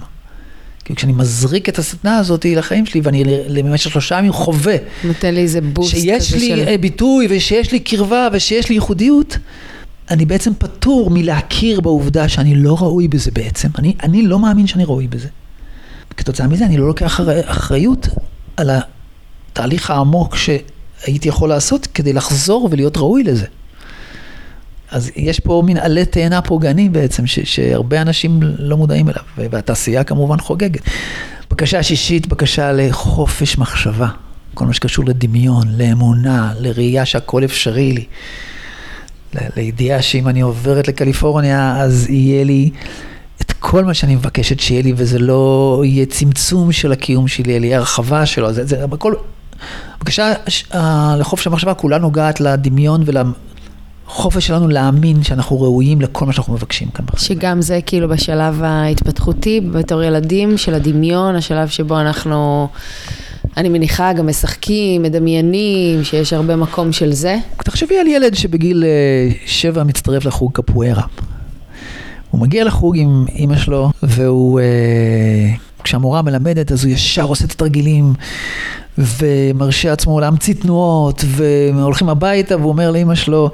כי כשאני מזריק את הסדנה הזאת לחיים שלי, ואני למשך שלושה ימים חווה, נותן לי איזה בוסט של... שיש לי אה, ביטוי, ושיש לי קרבה, ושיש לי ייחודיות, אני בעצם פטור מלהכיר בעובדה שאני לא ראוי בזה בעצם. אני, אני לא מאמין שאני ראוי בזה. כתוצאה מזה אני לא לוקח אחריות על התהליך העמוק שהייתי יכול לעשות כדי לחזור ולהיות ראוי לזה. אז יש פה מין עלה תאנה פוגעני בעצם, ש, שהרבה אנשים לא מודעים אליו, והתעשייה כמובן חוגגת. בקשה שישית, בקשה לחופש מחשבה. כל מה שקשור לדמיון, לאמונה, לראייה שהכל אפשרי לי. לידיעה שאם אני עוברת לקליפורניה, אז יהיה לי את כל מה שאני מבקשת שיהיה לי, וזה לא יהיה צמצום של הקיום שלי, יהיה הרחבה שלו. זה, זה הכל... בקשה לחופש המחשבה כולה נוגעת לדמיון ול... החופש שלנו להאמין שאנחנו ראויים לכל מה שאנחנו מבקשים כאן בחיים. שגם זה כאילו בשלב ההתפתחותי, בתור ילדים, של הדמיון, השלב שבו אנחנו, אני מניחה, גם משחקים, מדמיינים, שיש הרבה מקום של זה. תחשבי על ילד שבגיל אה, שבע מצטרף לחוג קפוארה. הוא מגיע לחוג עם אימא שלו, והוא, אה, כשהמורה מלמדת, אז הוא ישר עושה את התרגילים, ומרשה עצמו להמציא תנועות, והולכים הביתה, והוא אומר לאימא שלו,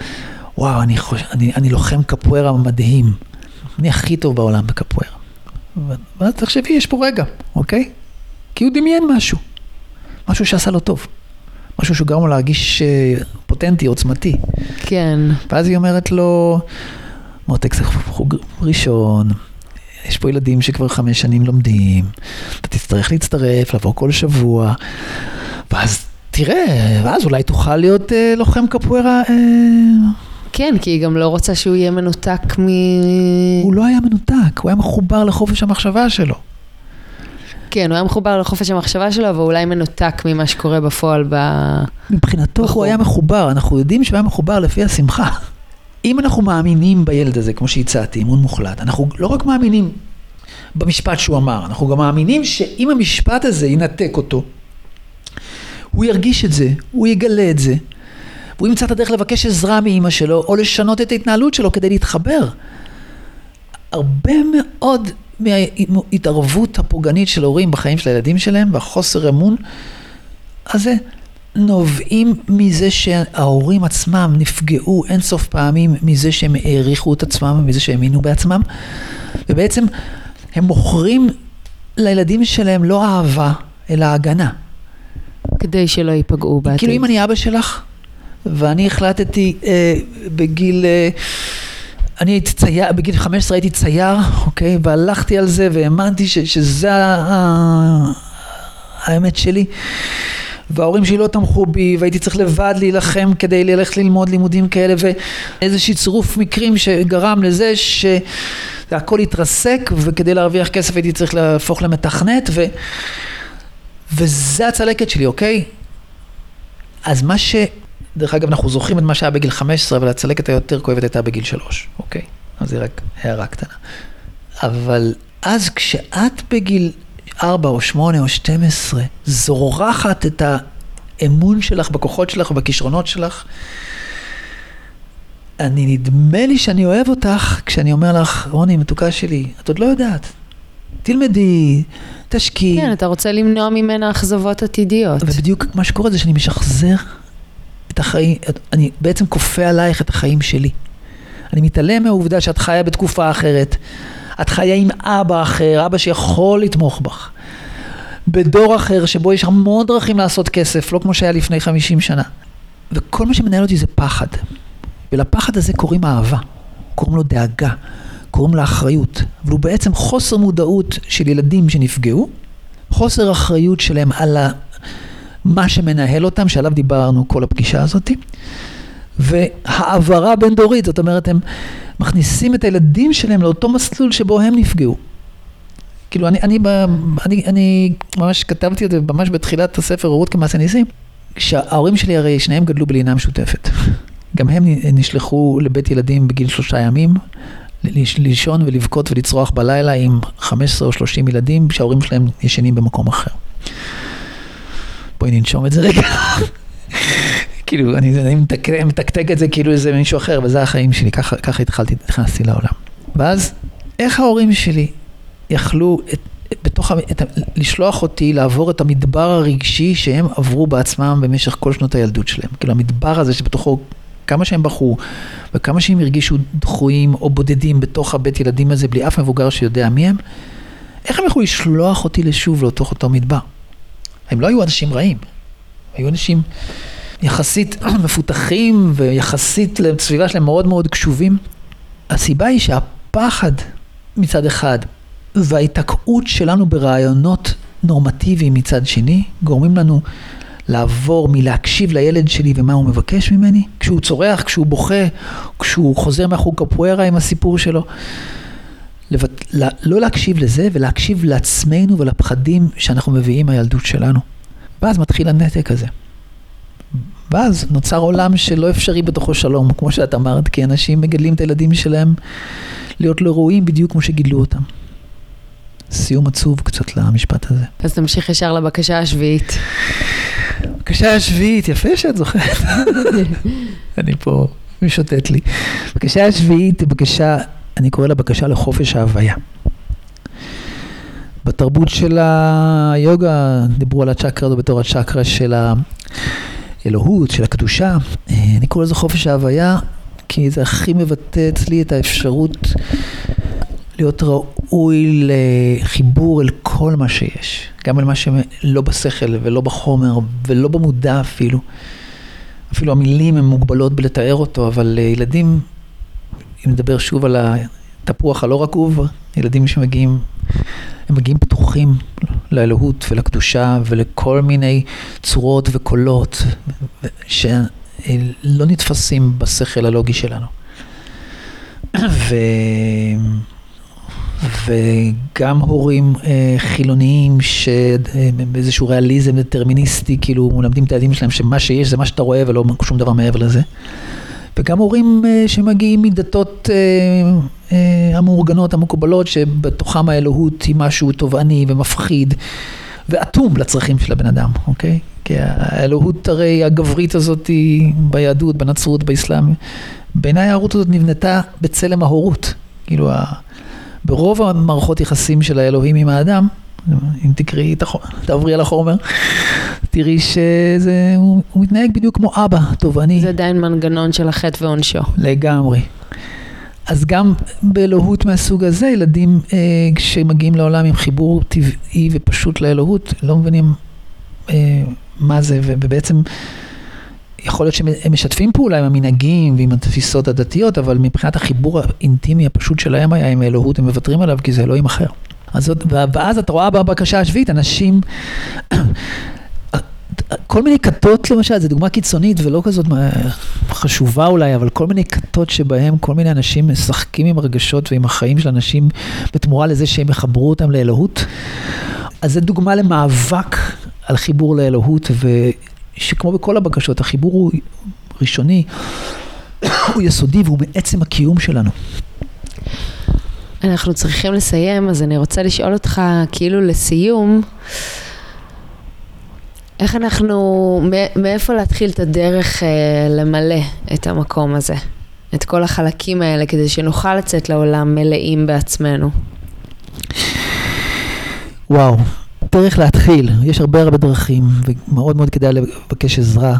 וואו, אני, חוש... אני, אני לוחם קפוארה מדהים. אני הכי טוב בעולם בקפוארה. ואז תחשבי, יש פה רגע, אוקיי? כי הוא דמיין משהו. משהו שעשה לו טוב. משהו שגרם לו להרגיש אה, פוטנטי, עוצמתי. כן. ואז היא אומרת לו, מותק, זה חוג ראשון, יש פה ילדים שכבר חמש שנים לומדים, אתה תצטרך להצטרף, לבוא כל שבוע, ואז תראה, ואז אולי תוכל להיות אה, לוחם קפוארה אה, כן, כי היא גם לא רוצה שהוא יהיה מנותק מ... הוא לא היה מנותק, הוא היה מחובר לחופש המחשבה שלו. כן, הוא היה מחובר לחופש המחשבה שלו, אבל אולי מנותק ממה שקורה בפועל ב... מבחינתו בחור. הוא היה מחובר, אנחנו יודעים שהוא היה מחובר לפי השמחה. אם אנחנו מאמינים בילד הזה, כמו שהצעתי, אמון מוחלט, אנחנו לא רק מאמינים במשפט שהוא אמר, אנחנו גם מאמינים שאם המשפט הזה ינתק אותו, הוא ירגיש את זה, הוא יגלה את זה, והוא ימצא את הדרך לבקש עזרה מאימא שלו, או לשנות את ההתנהלות שלו כדי להתחבר. הרבה מאוד מההתערבות הפוגענית של הורים בחיים של הילדים שלהם, והחוסר אמון הזה, נובעים מזה שההורים עצמם נפגעו אינסוף פעמים מזה שהם העריכו את עצמם, מזה שהם האמינו בעצמם, ובעצם הם מוכרים לילדים שלהם לא אהבה, אלא הגנה. כדי שלא ייפגעו בעתיד. כאילו אם אני אבא שלך, ואני החלטתי אה, בגיל, אה, אני הייתי צייר, בגיל 15 הייתי צייר, אוקיי? והלכתי על זה והאמנתי ש, שזה ה, האמת שלי. וההורים שלי לא תמכו בי, והייתי צריך לבד להילחם כדי ללכת ללמוד לימודים כאלה, ואיזשהו צירוף מקרים שגרם לזה שהכל התרסק, וכדי להרוויח כסף הייתי צריך להפוך למתכנת, ו... וזה הצלקת שלי, אוקיי? אז מה ש... דרך אגב, אנחנו זוכרים את מה שהיה בגיל 15, אבל הצלקת היותר כואבת הייתה בגיל 3, אוקיי? אז זה רק הערה קטנה. אבל אז כשאת בגיל 4 או 8 או 12, זורחת את האמון שלך בכוחות שלך ובכישרונות שלך, אני, נדמה לי שאני אוהב אותך כשאני אומר לך, רוני, מתוקה שלי, את עוד לא יודעת. תלמדי, תשקיעי. כן, אתה רוצה למנוע ממנה אכזבות עתידיות. ובדיוק מה שקורה זה שאני משחזר את החיים, אני בעצם כופה עלייך את החיים שלי. אני מתעלם מהעובדה שאת חיה בתקופה אחרת. את חיה עם אבא אחר, אבא שיכול לתמוך בך. בדור אחר שבו יש המון דרכים לעשות כסף, לא כמו שהיה לפני 50 שנה. וכל מה שמנהל אותי זה פחד. ולפחד הזה קוראים אהבה, קוראים לו דאגה, קוראים לה אחריות. אבל הוא בעצם חוסר מודעות של ילדים שנפגעו, חוסר אחריות שלהם על מה שמנהל אותם, שעליו דיברנו כל הפגישה הזאתי. והעברה בין דורית, זאת אומרת, הם מכניסים את הילדים שלהם לאותו מסלול שבו הם נפגעו. כאילו, אני, אני, אני, אני ממש כתבתי את זה ממש בתחילת הספר, הורות כמעשה ניסים, כשההורים שלי הרי שניהם גדלו בלינה משותפת. גם הם נשלחו לבית ילדים בגיל שלושה ימים, לישון ולבכות ולצרוח בלילה עם 15 או 30 ילדים שההורים שלהם ישנים במקום אחר. בואי ננשום את זה רגע. כאילו, אני, אני מתק, מתקתק את זה כאילו איזה מישהו אחר, וזה החיים שלי, ככה, ככה התחלתי, נכנסתי לעולם. ואז, איך ההורים שלי יכלו את, בתוך, את, לשלוח אותי לעבור את המדבר הרגשי שהם עברו בעצמם במשך כל שנות הילדות שלהם. כאילו, המדבר הזה שבתוכו, כמה שהם בחרו, וכמה שהם הרגישו דחויים או בודדים בתוך הבית ילדים הזה, בלי אף מבוגר שיודע מי הם, איך הם יכלו לשלוח אותי לשוב לאותו אותו מדבר? הם לא היו אנשים רעים, היו אנשים יחסית מפותחים ויחסית לסביבה שלהם מאוד מאוד קשובים. הסיבה היא שהפחד מצד אחד וההיתקעות שלנו ברעיונות נורמטיביים מצד שני, גורמים לנו לעבור מלהקשיב לילד שלי ומה הוא מבקש ממני, כשהוא צורח, כשהוא בוכה, כשהוא חוזר מהחוג קפוארה עם הסיפור שלו. לבט... לא להקשיב לזה ולהקשיב לעצמנו ולפחדים שאנחנו מביאים מהילדות שלנו. ואז מתחיל הנתק הזה. ואז נוצר עולם שלא אפשרי בתוכו שלום, כמו שאת אמרת, כי אנשים מגדלים את הילדים שלהם להיות לא ראויים בדיוק כמו שגידלו אותם. סיום עצוב קצת למשפט הזה. אז תמשיך ישר לבקשה השביעית. בקשה השביעית, יפה שאת זוכרת. אני פה, משוטט לי. בקשה השביעית היא בקשה, אני קורא לה בקשה לחופש ההוויה. בתרבות של היוגה דיברו על הצ'קרה הזו בתור הצ'קרה של האלוהות, של הקדושה. אני קורא לזה חופש ההוויה, כי זה הכי מבטא אצלי את האפשרות להיות ראוי לחיבור אל כל מה שיש. גם אל מה שלא בשכל ולא בחומר ולא במודע אפילו. אפילו המילים הן מוגבלות בלתאר אותו, אבל ילדים, אם נדבר שוב על התפוח הלא רקוב, ילדים שמגיעים הם מגיעים פתוחים לאלוהות ולקדושה ולכל מיני צורות וקולות שלא נתפסים בשכל הלוגי שלנו. ו... וגם הורים אה, חילוניים שבאיזשהו ריאליזם דטרמיניסטי, כאילו מלמדים את הילדים שלהם שמה שיש זה מה שאתה רואה ולא שום דבר מעבר לזה. וגם הורים אה, שמגיעים מדתות אה, אה, המאורגנות, המקובלות, שבתוכם האלוהות היא משהו תובעני ומפחיד ואטום לצרכים של הבן אדם, אוקיי? כי האלוהות הרי הגברית הזאת היא ביהדות, בנצרות, באסלאם. בעיניי ההורות הזאת נבנתה בצלם ההורות. כאילו, ברוב המערכות יחסים של האלוהים עם האדם, אם תקראי, תעברי על החומר, תראי שהוא מתנהג בדיוק כמו אבא תובעני. זה עדיין מנגנון של החטא ועונשו. לגמרי. אז גם באלוהות מהסוג הזה, ילדים אה, כשמגיעים לעולם עם חיבור טבעי ופשוט לאלוהות, לא מבינים אה, מה זה, ובעצם יכול להיות שהם משתפים פעולה עם המנהגים ועם התפיסות הדתיות, אבל מבחינת החיבור האינטימי הפשוט שלהם היה עם האלוהות, הם מוותרים עליו כי זה אלוהים אחר. אז, ואז אתה רואה בבקשה השביעית, אנשים כל מיני כתות למשל, זו דוגמה קיצונית ולא כזאת חשובה אולי, אבל כל מיני כתות שבהם כל מיני אנשים משחקים עם הרגשות ועם החיים של אנשים בתמורה לזה שהם יחברו אותם לאלוהות. אז זו דוגמה למאבק על חיבור לאלוהות, ושכמו בכל הבקשות, החיבור הוא ראשוני, הוא יסודי והוא מעצם הקיום שלנו. אנחנו צריכים לסיים, אז אני רוצה לשאול אותך, כאילו לסיום, איך אנחנו, מאיפה להתחיל את הדרך אה, למלא את המקום הזה? את כל החלקים האלה, כדי שנוכל לצאת לעולם מלאים בעצמנו. וואו, דרך להתחיל, יש הרבה הרבה דרכים, ומאוד מאוד כדאי לבקש עזרה,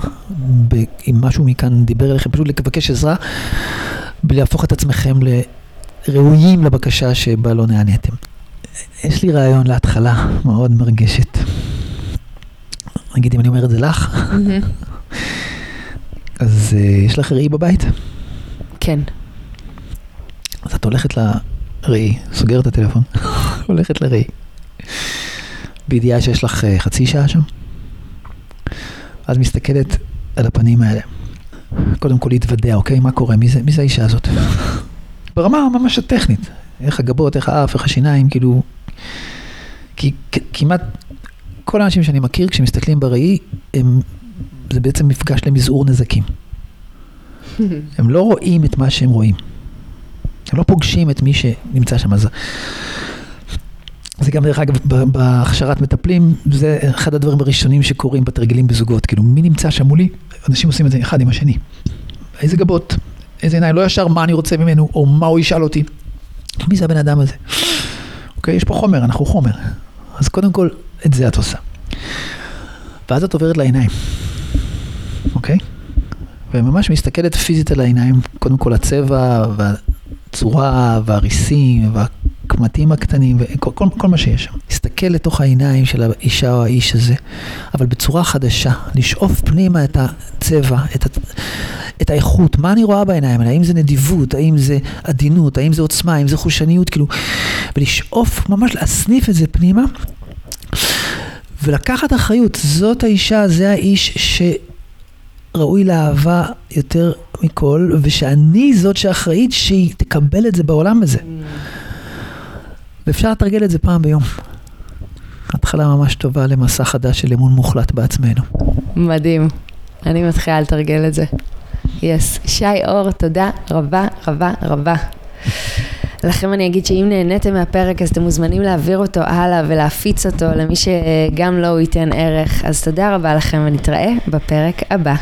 אם משהו מכאן דיבר אליכם, פשוט לבקש עזרה, ולהפוך את עצמכם לראויים לבקשה שבה לא נעניתם. יש לי רעיון להתחלה מאוד מרגשת. נגיד אם אני אומר את זה לך, אז uh, יש לך ראי בבית? כן. אז את הולכת לראי, סוגרת את הטלפון, הולכת לראי. בידיעה שיש לך uh, חצי שעה שם, אז מסתכלת על הפנים האלה. קודם כל להתוודע, אוקיי? מה קורה? מי זה, מי זה האישה הזאת? ברמה ממש הטכנית. איך הגבות, איך האף, איך השיניים, כאילו... כי כמעט כל האנשים שאני מכיר, כשמסתכלים בראי, הם, זה בעצם מפגש למזעור נזקים. הם לא רואים את מה שהם רואים. הם לא פוגשים את מי שנמצא שם. אז זה גם דרך אגב, בהכשרת מטפלים, זה אחד הדברים הראשונים שקורים בתרגילים בזוגות. כאילו, מי נמצא שם מולי? אנשים עושים את זה אחד עם השני. איזה גבות, איזה עיניים, לא ישר מה אני רוצה ממנו, או מה הוא ישאל אותי. מי זה הבן אדם הזה? אוקיי, יש פה חומר, אנחנו חומר. אז קודם כל, את זה את עושה. ואז את עוברת לעיניים, אוקיי? וממש מסתכלת פיזית על העיניים, קודם כל הצבע והצורה והריסים והקמטים הקטנים וכל כל, כל מה שיש שם. להסתכל לתוך העיניים של האישה או האיש הזה, אבל בצורה חדשה, לשאוף פנימה את הצבע, את, ה, את האיכות, מה אני רואה בעיניים האלה, האם זה נדיבות, האם זה עדינות, האם זה עוצמה, האם זה חושניות, כאילו, ולשאוף ממש להסניף את זה פנימה. ולקחת אחריות, זאת האישה, זה האיש שראוי לאהבה יותר מכל, ושאני זאת שאחראית שהיא תקבל את זה בעולם הזה. ואפשר לתרגל את זה פעם ביום. התחלה ממש טובה למסע חדש של אמון מוחלט בעצמנו. מדהים. אני מתחילה לתרגל את זה. יס. Yes. שי אור, תודה רבה רבה רבה. לכם אני אגיד שאם נהניתם מהפרק אז אתם מוזמנים להעביר אותו הלאה ולהפיץ אותו למי שגם לא הוא ייתן ערך. אז תודה רבה לכם ונתראה בפרק הבא.